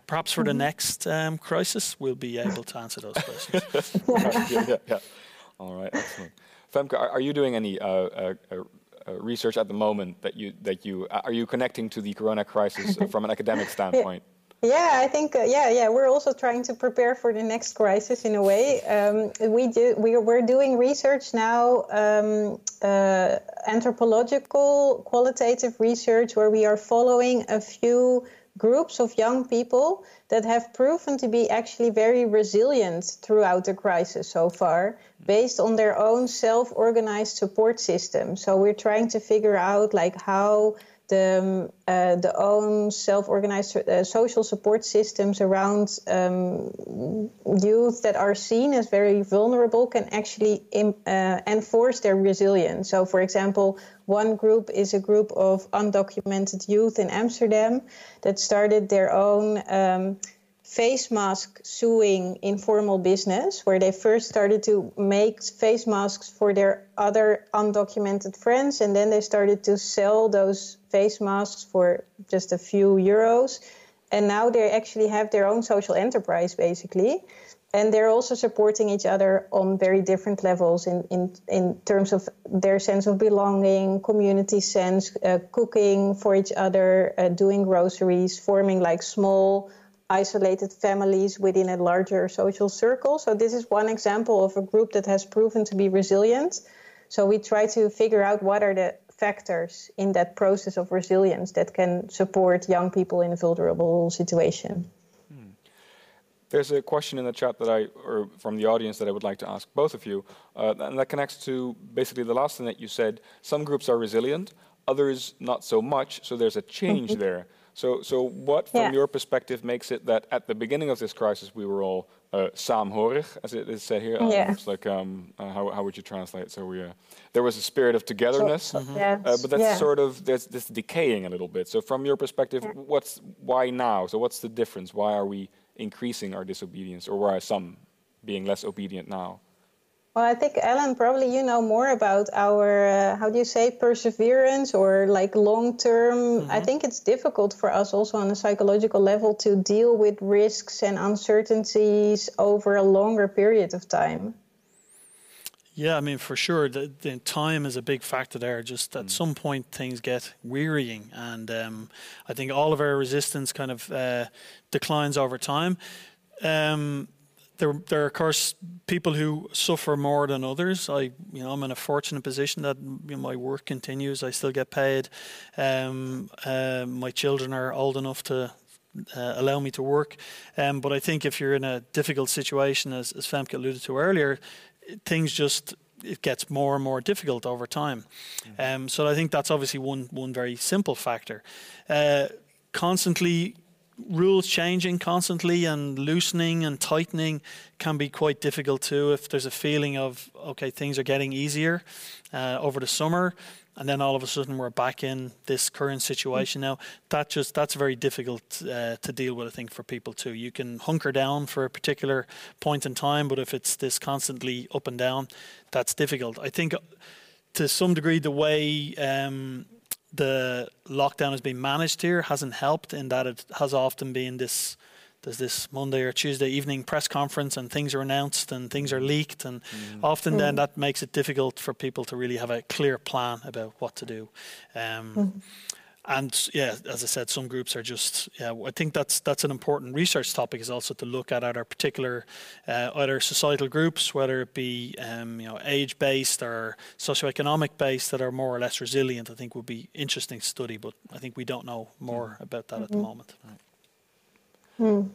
Perhaps for mm-hmm. the next um, crisis, we'll be able to answer those questions. yeah, yeah, yeah. All right, excellent. Femke, are, are you doing any uh, uh, uh uh, research at the moment that you that you uh, are you connecting to the corona crisis from an academic standpoint? Yeah, I think uh, yeah, yeah. We're also trying to prepare for the next crisis in a way. Um, we do we we're doing research now, um, uh, anthropological qualitative research, where we are following a few groups of young people that have proven to be actually very resilient throughout the crisis so far, based on their own self-organized support system. So we're trying to figure out like how the um, uh, the own self-organized uh, social support systems around um, youth that are seen as very vulnerable can actually Im- uh, enforce their resilience. So, for example, one group is a group of undocumented youth in Amsterdam that started their own. Um, face mask sewing informal business where they first started to make face masks for their other undocumented friends and then they started to sell those face masks for just a few euros. And now they actually have their own social enterprise basically. And they're also supporting each other on very different levels in, in, in terms of their sense of belonging, community sense, uh, cooking for each other, uh, doing groceries, forming like small isolated families within a larger social circle. So, this is one example of a group that has proven to be resilient. So, we try to figure out what are the factors in that process of resilience that can support young people in a vulnerable situation. Hmm. There's a question in the chat that I, or from the audience, that I would like to ask both of you, uh, and that connects to basically the last thing that you said. Some groups are resilient, others not so much. So there's a change mm-hmm. there. So, so what, from yeah. your perspective, makes it that at the beginning of this crisis we were all uh, saamhorig, as it is said here? Yeah. it's like um, uh, how, how would you translate? So we uh, there was a spirit of togetherness, mm-hmm. yes. uh, but that's yeah. sort of that's, that's decaying a little bit. So, from your perspective, yeah. what's why now? So, what's the difference? Why are we increasing our disobedience, or why are some being less obedient now? Well, I think Ellen, probably you know more about our uh, how do you say perseverance or like long term. Mm-hmm. I think it's difficult for us also on a psychological level to deal with risks and uncertainties over a longer period of time. Yeah, I mean, for sure, the, the time is a big factor there. Just at mm. some point, things get wearying, and um, I think all of our resistance kind of uh, declines over time. Um, there, there are of course people who suffer more than others. I, you know, I'm in a fortunate position that you know, my work continues. I still get paid. Um, uh, my children are old enough to uh, allow me to work. Um, but I think if you're in a difficult situation, as, as Femke alluded to earlier, things just it gets more and more difficult over time. Mm-hmm. Um, so I think that's obviously one one very simple factor. Uh, constantly rules changing constantly and loosening and tightening can be quite difficult too if there's a feeling of okay things are getting easier uh, over the summer and then all of a sudden we're back in this current situation. Now that just that's very difficult uh, to deal with i think for people too. You can hunker down for a particular point in time but if it's this constantly up and down that's difficult. I think to some degree the way um, the lockdown has been managed here hasn't helped in that it has often been this there's this Monday or Tuesday evening press conference and things are announced and things are leaked and mm. often mm. then that makes it difficult for people to really have a clear plan about what to do. Um, mm. And yeah, as I said, some groups are just yeah. I think that's that's an important research topic is also to look at other particular uh, either societal groups, whether it be um, you know age based or socioeconomic based, that are more or less resilient. I think would be interesting to study, but I think we don't know more about that mm-hmm. at the mm-hmm. moment. Right. Hmm.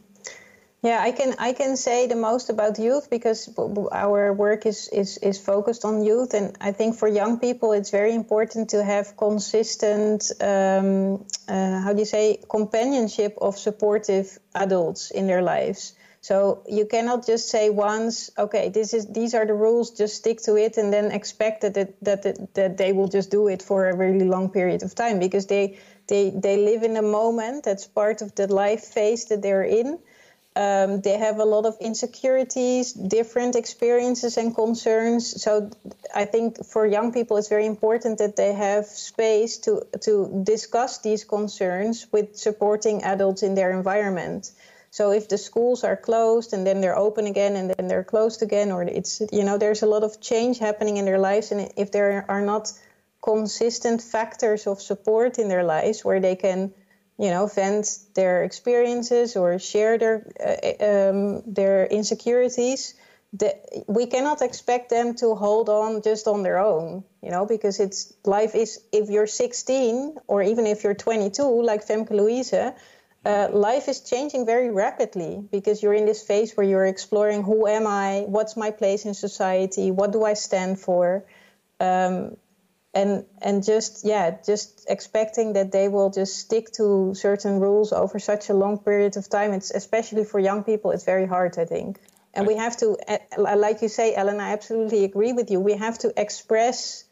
Yeah, I can I can say the most about youth because our work is, is is focused on youth, and I think for young people it's very important to have consistent, um, uh, how do you say, companionship of supportive adults in their lives. So you cannot just say once, okay, this is these are the rules, just stick to it, and then expect that it, that it, that they will just do it for a really long period of time because they they they live in a moment that's part of the life phase that they're in um, they have a lot of insecurities, different experiences and concerns. So I think for young people, it's very important that they have space to to discuss these concerns with supporting adults in their environment. So if the schools are closed and then they're open again and then they're closed again, or it's you know there's a lot of change happening in their lives, and if there are not consistent factors of support in their lives where they can you know, vent their experiences or share their uh, um, their insecurities. We cannot expect them to hold on just on their own, you know, because it's life is if you're 16 or even if you're 22, like Famke Louise, uh, life is changing very rapidly because you're in this phase where you're exploring who am I, what's my place in society, what do I stand for, um, and and just yeah just expecting that they will just stick to certain rules over such a long period of time. It's especially for young people it's very hard i think. And we have to like you say ellen i absolutely agree with you. We have to express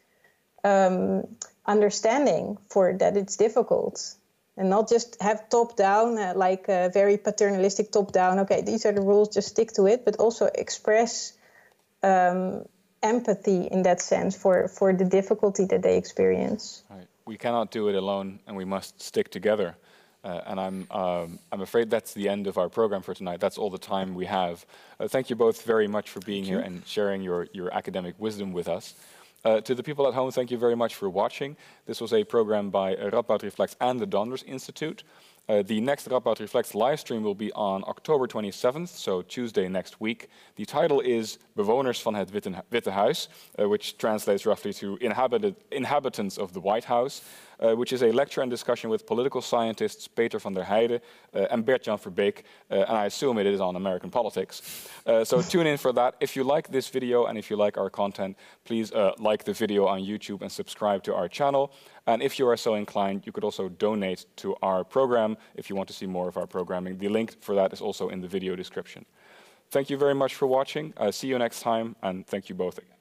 um, understanding for that it's difficult. And not just have top down uh, like a very paternalistic top down. Okay these are the rules just stick to it. But also express um, empathy in that sense for, for the difficulty that they experience. Right. We cannot do it alone, and we must stick together. Uh, and I'm, um, I'm afraid that's the end of our program for tonight. That's all the time we have. Uh, thank you both very much for being thank here you. and sharing your, your academic wisdom with us. Uh, to the people at home, thank you very much for watching. This was a program by Radboud Reflects and the Donders Institute. Uh, the next Radboud Reflects live stream will be on October 27th, so Tuesday next week. The title is Bewoners van het Witte Huis, uh, which translates roughly to inhabited, Inhabitants of the White House uh, which is a lecture and discussion with political scientists Peter van der Heijden uh, and Bert-Jan Verbeek, uh, and I assume it is on American politics. Uh, so tune in for that. If you like this video and if you like our content, please like the video on YouTube and subscribe to our channel. And if you are so inclined, you could also donate to our program if you want to see more of our programming. The link for that is also in the video description. Thank you very much for watching. Uh, see you next time, and thank you both again.